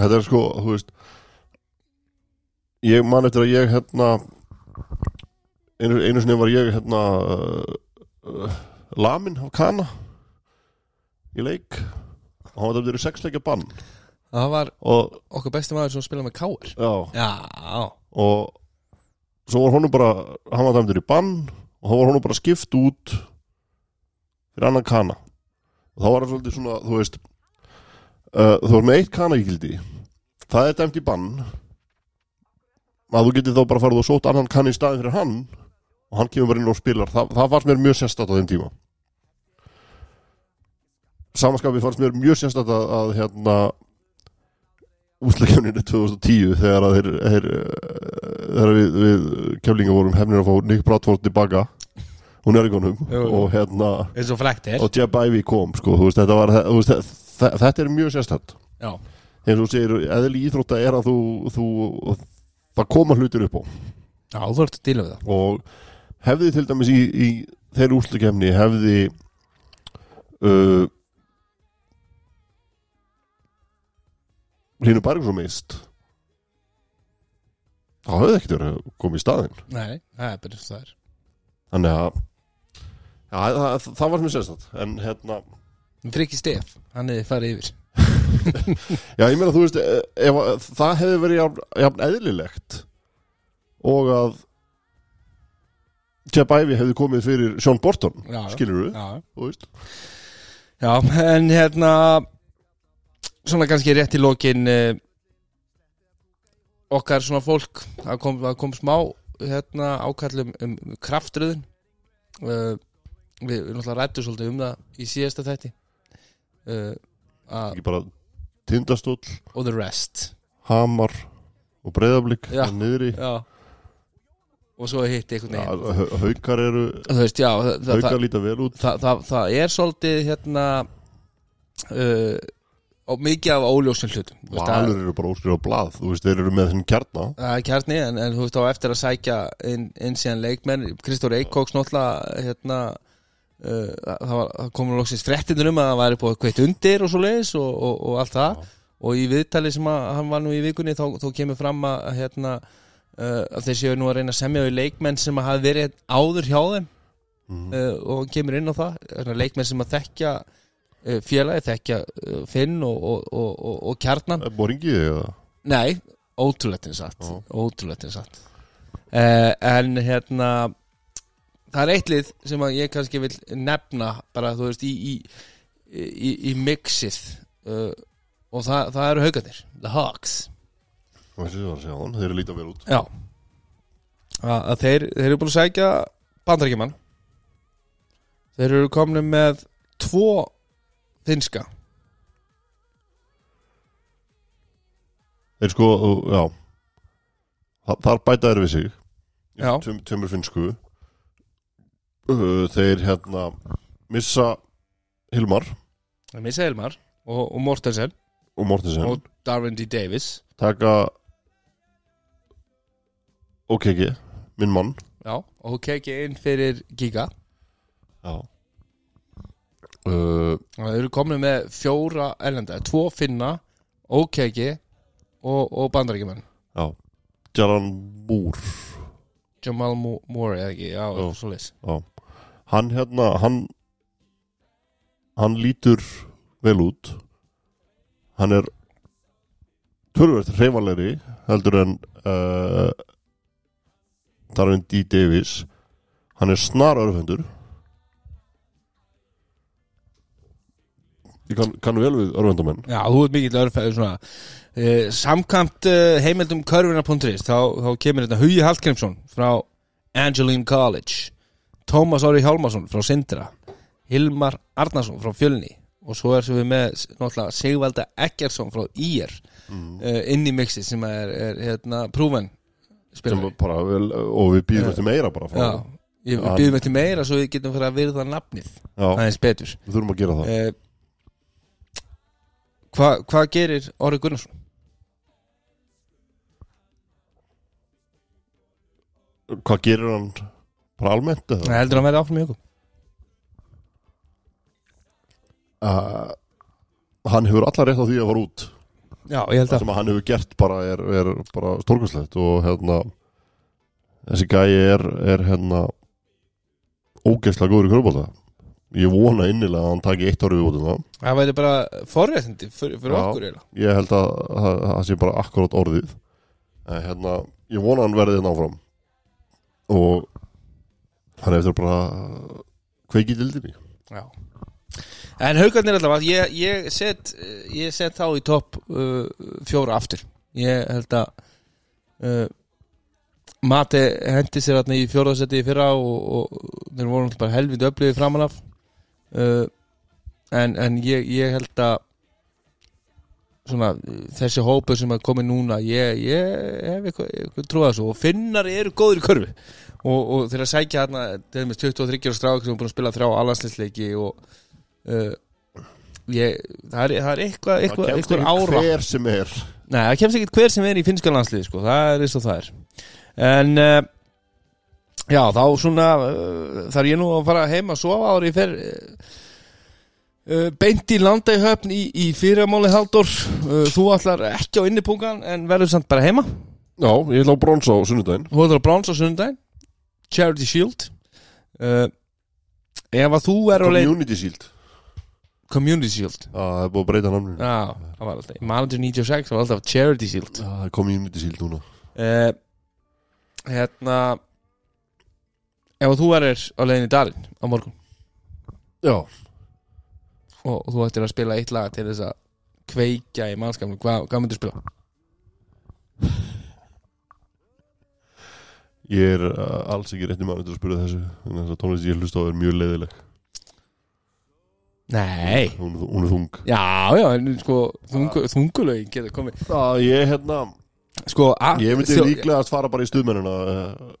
þetta er sko, þú veist Ég man eftir að ég hérna einu, einu sinni var ég hérna uh, lamin af kana í leik. Og hann var þetta verið sexleikja bann. Það var og okkar besti maður sem spilaði með KR já, Já, og svo var honum bara hann var dæmdur í bann og þá var honum bara skipt út fyrir annan kana. Og þá var það svolítið svona, þú veist uh, þú var með eitt kana í gildi það er dæmt í bann. Að þú getið þá bara farið og sótt annan kann í staðin fyrir hann og hann kemur bara inn og spilar. Það, það fannst mér mjög sérstætt á þeim tíma. Samanskapið fannst mér mjög sérstætt að, að hérna úsleikjafninu 2010 þegar að þeir, þeir þegar við, við keflinga vorum hefnir að fá Nick Bradford tilbaka hún er í konum og hérna og Jeb Ivey kom sko, veist, þetta, var, veist, þe- þetta er mjög sérstætt eins og segir, eðli íþrótta er að þú, þú það koma hlutir upp á. Já þú ert að díla við það. Og hefði til dæmis í, í þeirri úrslutkefni hefði uh, Línu Bergson mist þá hefði ekkert verið að koma í staðinn. Nei, það er bara það er þannig að já, það, það var mjög sérstætt en hérna, Friki Stef, hann hefði farið yfir. Já ég meina þú veist ef að, það hefði verið jafn, jafn eðlilegt og að Jeb Ivey hefði komið fyrir Sean Borton Já, skilur já, þú veist. Já, en hérna svona kannski rétt í lokin uh, okkar svona fólk það kom, kom smá hérna ákallum um kraftröðun uh, við, við náttúrulega rættum svolítið um það í síðasta þætti. Uh, ekki bara tindastóll, og the rest. Hamar og breyðablík Já. niðri. já og svo hitti einhvern ja, veginn hau- haukar eru veist, já, það, haukar líta vel út. það, það, það er svolítið hérna uh, og mikið af óljósin hlutum valur eru bara óskrifað blað þú veist, þeir eru með þenn kjarna. Það er kjarni, en, en þú veist á eftir að sækja inn, inn síðan leikmenn Kristór Eikóks náttúrulega hérna, uh, það, komur loksins fréttinur um að það væri búið kveitt undir og svo leiðis og, og, og allt það. Og í viðtali sem að, hann var nú í vikunni þá, þá kemur fram að, hérna, uh, að þeir séu nú að reyna að semja við leikmenn sem að hafa verið áður hjá þeim. Mhm. uh, og kemur inn á það. Leikmenn sem að þekkja uh, félagi, þekkja Finn og, og, og, og, og Kjarnan. Boringið eða? Nei, ótrúlegt eins satt eins satt En hérna Það er eitt lið sem að ég kannski vil nefna bara þú veist í í, í, í mixið. Og það, það eru haugarnir The Hawks Að segja þann, þeir eru líta vel út. Já. Að, að þeir, þeir eru búin að sækja bandarækjumann Þeir eru komin með tvo finska Þeir sko, já. Þa- Þar bæta þeir við sig. Já. Tveim- Tveimur finnsku. Uh, Þeir hérna missa Hilmar. Missa Elmar og, og Mortensen. Og Mortensen. Og Darwin D. Davis. Taka OKG, minn mann. Já, kekki inn fyrir Giga. Já. Uh, þeir eru komin með fjóra erlenda, tvo finna OKG og, og bandaríkjumenn Já. Jalan Moore. Jamal Moore eða ekki, já, Já. svo leys Já. Hann hérna, hann hann lítur vel út. Hann er tölvöld hreyfanlegri heldur en uh, Darwin D. Davis. Hann er snar örfendur. Ég kann, kann vel við örfendamenn Já, þú ert mikill örfæður svona. Uh, Samkvæmt uh, heimildum körfina.is þá, þá kemur þetta Hugi Hallgrímsson frá Angeline College Tómas Orri Hjálmarsson frá Sindra Hilmar Arnarsson frá Fjölni og svo er sem við með náttúrulega Sigvalda Eggersson frá IR mm. uh, inn í mixi sem er, er hérna, prúven bara og við býðum eftir meira bara frá Já, Ég Já. byrðum eftir meira svo við getum fyrir að virða nafnið aðeins betur. Við þurfum að gera það. Eh, Hvað hva gerir Orri Gunnarsson? Hvað gerir hann bara almennt eða? Það heldur hann verði áfram í ykkur. Uh, hann hefur allar rétt á því að fara út Já, ég held það sem að hann hefur gert bara er, er bara stórkvæslegt og hérna þessi gæi er, er hérna ógeðslega góður í körbólta ég vona innilega að hann taki eitt ári við út um það Það væri bara forréttindi fyrir, fyrir Já. okkur eiginlega. ég held að það, sé bara akkurát orðið. En hérna, ég vona hann verði þetta áfram. Og hann eftir bara kveikið dildinni Já En haugarnir allavega, ég, ég set ég set þá í topp uh, fjóra aftur. Ég held að uh, Mati hendi sér þarna í fjóraðsetti í fyrra og, og þeir voru náttúrulega bara helviti öflugið framan af. Uh, en, en ég, ég held að svona þessi hópu sem er komið núna ég, hef eitthvað, trúið þessu. Og finnar eru góður í körfu. Og, og þeir að sækja þarna til dæmis 23 ára strák sem er búin að spila þrjá allansleisleiki og uh, ég, það, er, það er eitthvað, eitthvað, það eitthvað ára. hver sem er. Nei, það kemst ekki hver sem er í finnska landsliði sko. það er eins og það er. En uh, já, þá svona uh, þarf ég nú að fara heim að sofa ári fer beint í landa í í, fyrirmáli haldur þú ætlar ekki á innipungan en verður samt bara heima. Já, ég ætla á brons á sunnudaginn. Þú ætlar á bráns á sunnudaginn. Charity Shield. Uh, ef að þú er Community Shield Community Shield. Já, það er búið að breyta namninu. Já, það var alltaf Manager 96 það var alltaf Charity Shield. Já, það er Community Shield núna. Uh, hérna ef þú erir á leiðin í dalinn á morgun? Já, og, og þú ættir að spila eitt lag til þess að kveikja í mannskapnum hvað, hvað myndir spila? ég er uh, alls ekki rétti mann til að spyrja þessu þannig að tónlist ég hlusta á er mjög leiðileg Nei. Hún, hún er þung. Já, já, en sko þungu, þungulögin geta komið. Já, ég hérna Sko, a, Ég myndi þjó- líklega að fara bara í stuðmennina uh,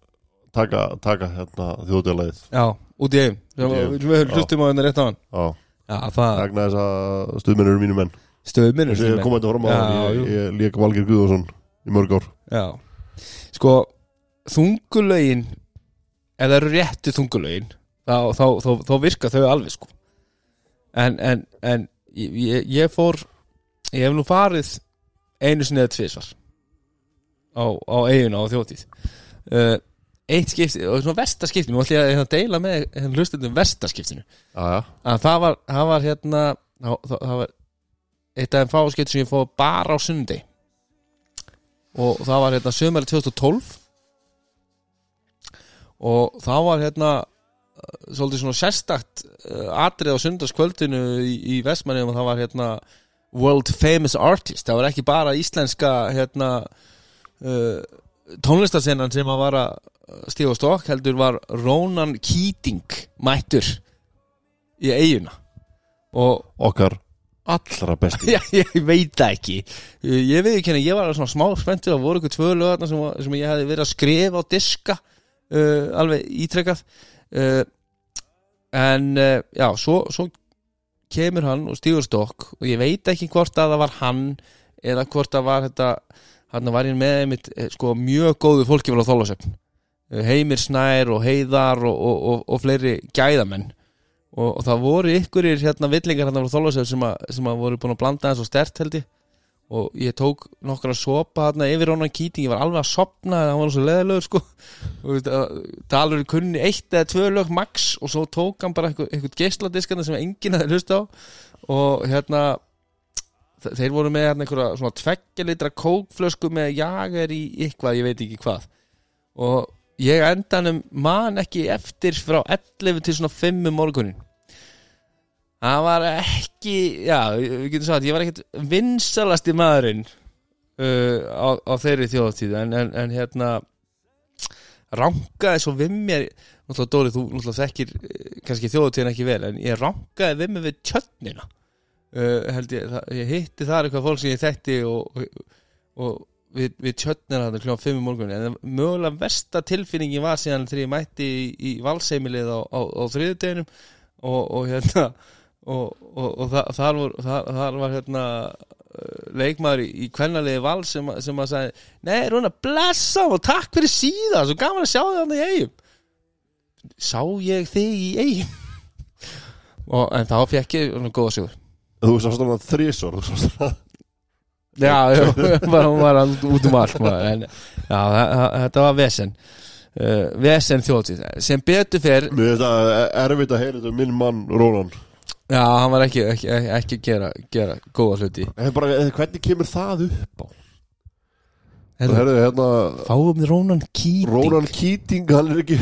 taka, taka hérna þjóðdæðleið Já, út í eigum Út í Eyjum. Við höfum hlustum á hennar rétt á hann. Já, Já, það vegna þess að stuðmenn eru mínu menn. Stöðminn Þess að ég kom þetta fram að Já, ég, jú. ég lék Valgir Guðvarsson í mörg ár. Já. Sko, þungulögin ef það eru réttu þungulögin þá, þá, þá, þá virka þau alveg sko en, en, en ég, ég- fór ég hef nú farið einu sinni eða tvisvar á, á eiguna á þjóttíð uh, eitt skipti, og svona verstaskipti nú ætlum ég að hérna deila með hérna hlustundum já, að það var, það var hérna það, það, var eitt af þeim fáskipti sem ég fóð bara á sundi og það var hérna sömari 2012 og það var hérna svolítið svona sérstakt uh, atrið á sundarskvöldinu í, í Vestmanni og það var hérna World Famous Artist. Það var ekki bara íslenska hérna uh, tónlistarsennan sem að var að stífa stokk heldur var Ronan Keating mættur í eiguna og okkar allra besti. Já, ég veit það ekki. Ég veit ekki henni, ég var svona smá spenntur. Það voru ykkur tvö lögarna sem, sem ég hefði verið að skrifa á diska uh, Alveg ítrekkað uh, En uh, já, svo, svo kemur hann og stígur stokk Og ég veit ekki hvort að það var hann Eða hvort að var þetta Hann var ég með einmitt eh, sko, mjög góðu fólki vel á þólasöfn Heimir Snær og Heiðar og, og, og, og fleiri gæðamenn. Og, og það voru ykkurir hérna villingar hérna frá Þólasöf sem, sem að voru búin að blanda þessu stert held ég og ég tók nokkra sopa hérna yfir Rónan Keating, ég var alveg að sopna það var svo leðilegur sko. Að, talur kunni eitt eða tvö lög max og svo tók hann bara eitthvað, eitthvað geisladiskana sem enginn hefði hlust á. Og hérna þe- þeir voru með hérna einhverja svona tveggja litra kókflösku með jager í eitthvað, ég veit ekki hvað. Og ég endanum man ekki eftir frá 11 til svona 5 um morgunin það var ekki já, við getum sagt, ég var ekkert vinsalasti maðurinn uh, á, á þeirri þjóðtíð en, en, en hérna rankaði svo við mér náttúrulega Dóri, þú náttúrulega þekkir eh, kannski þjóðtíðin ekki vel, en ég rankaði við mér við tjötnina uh, held ég, það, ég hitti þar eitthvað fólk sem ég þekkti og, og, við, við tjötnir hann kljóðan 5 í morgun en mögulega versta tilfinningi var síðan þegar ég mætti í, í valseimilið á, á, á þriðudeginum og, og hérna og, og, og þa þar, var, þar, þar var hérna uh, leikmaður í, kvennalegi val sem, sem að sagði Nei, Rúna, blessa og takk fyrir síðan svo gaman að sjá þig hann í eigum Sá ég þig í eigum og, En þá fekk ég góða sigur. Þú sást hann þrísor Já, hún var út um allt en, Já, þetta var vesen. Uh, Vesen þjóðtíð sem betur fer, Mér finnst það erfitt að heyra þetta um minn mann Rónan já, hann var ekki ekki, ekki, gera, gera góða hluti En bara, eh, Hvernig kemur það upp á? Herðu, Herðu, hérna Fáum við Rónan Keating Rónan Keating, hann er ekki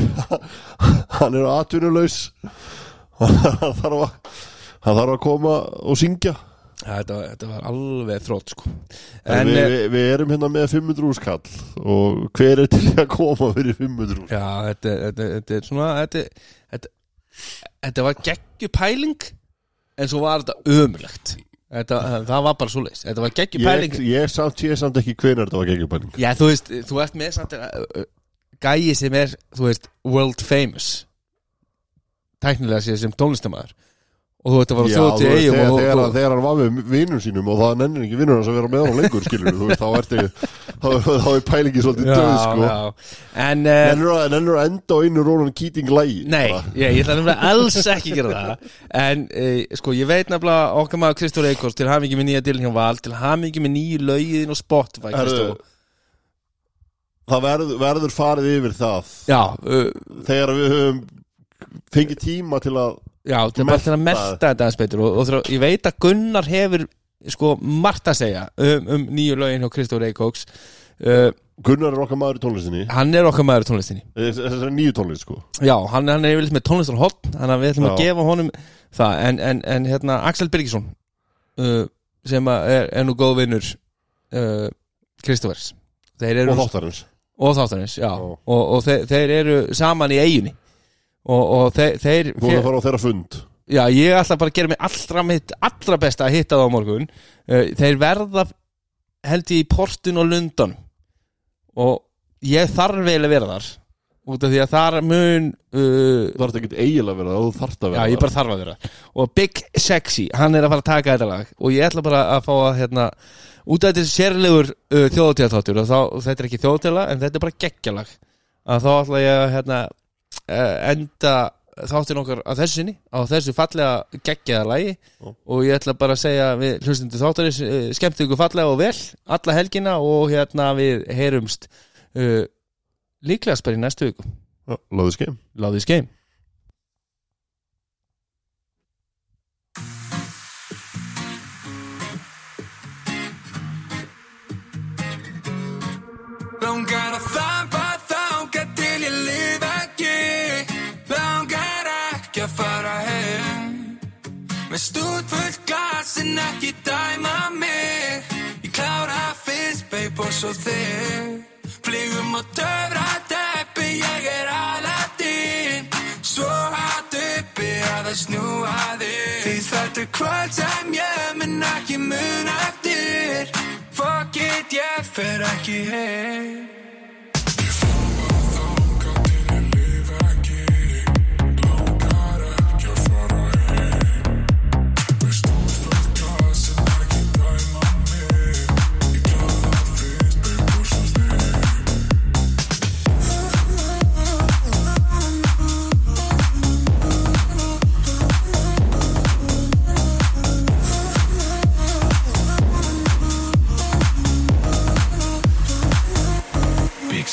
Hann er atvinnulaus Hann þarf að Hann þarf að koma og syngja Ja, þetta, var- þetta var alveg þrótt sko. En En við, eh, við, við erum hérna með 500 úrskall Og hver er til í að koma fyrir 500 úrskall? Já, þetta, þetta, þetta er svona þetta, þetta, þetta var geggjupæling En svo var þetta ömulegt þetta, Það var bara svo leis Þetta var Ég, geggjupæling ég samt, ég samt ekki hvenær þetta var geggjubæling Já, þú veist, þú ert með samt uh, uh, Gæi sem er, þú veist, world famous. Tæknilega séð sem tónlistamæður Og þú ert að þú til veist, eigum þegar, þegar, og, þegar hann var með vinnum sínum og það nennir ekki vinnur hans að vera með hann lengur skilur þú veist, þá ertu þá, þá er pælingi svolítið döð sko. En uh, nennir að, nennir að enda á einu Rónan Keating lægi Nei, ég, ég ætla nefnilega alls ekki að gera það. En uh, sko, ég veit nefnilega okkar maður Kristór Eikors til hamingi með nýja dilin hjá Val til hamingi með nýju lögiðin og Spotify Herðu, Kristó. það verður, verður farið yfir það. Já, uh, þegar við höfum fengið tíma til að já, þetta er til að melta þetta aðeins betur og, og þegar, ég veit að Gunnar hefur sko margt að segja um, um nýju lögin hjá Kristór Eikóks uh, Gunnar er okkar maður í tónlistinni. Hann er okkar maður í tónlistinni. Þessari nýju tónlist sko. Já, hann, hann er yfirleitt með tónlistar hotn Þannig að við ætlum að Já. gefa honum það. En, en, en hérna, Axel Birgisson uh, sem að er, er nú góð vinnur uh, eru og þáttarins. Og þáttanins, já, Já. og, og þeir, þeir eru saman í eiginni og, og þeir, þeir þú erum að fara á þeirra fund? Já, ég ætla bara að gera mig allra mitt allra besta að hitta það á morgun. Uh, þeir verða held ég í Portun og Lundon og ég þarf vel að vera þar út af því að þar mun uh, þú þarf ekki eiginlega að vera það, þú þarft að já, vera ég bara þarf að vera. Og Big Sexy, hann er að fara að taka þetta lag. Og ég ætla bara að fá að hérna, út af þetta sérlegur uh, þjóðtíðaþáttur og þá, þetta er ekki þjóðtíðala en þetta er bara geggjalag. Að þá ætla ég að hérna, enda þáttin okkar að þessu sinni á þessu fallega geggjaða lagi. Já. og ég ætla bara að segja við hlustundu þáttarins uh, skemmt ykkur fallega og vel alla helgina og hérna við heyrumst uh, líklegast bara í næstu viku. Láðu skeim Láðið skeim Með stúdfullt glas en ekki dæma mig. Ég klára fyrst, babe, og svo þig. Flygum á töfra teppi, ég er Aladdin. Svo hatt uppi að það snúa þig. Því þetta er kvöld sem ég mun ekki mun eftir. Fuck it, ég fer ekki heim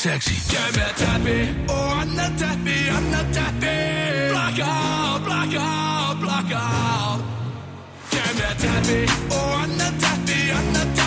Big sexy Gef mér teppi og annað teppi, annað teppi Blackout, blackout, blackout Gef mér teppi og annað teppi, annað teppi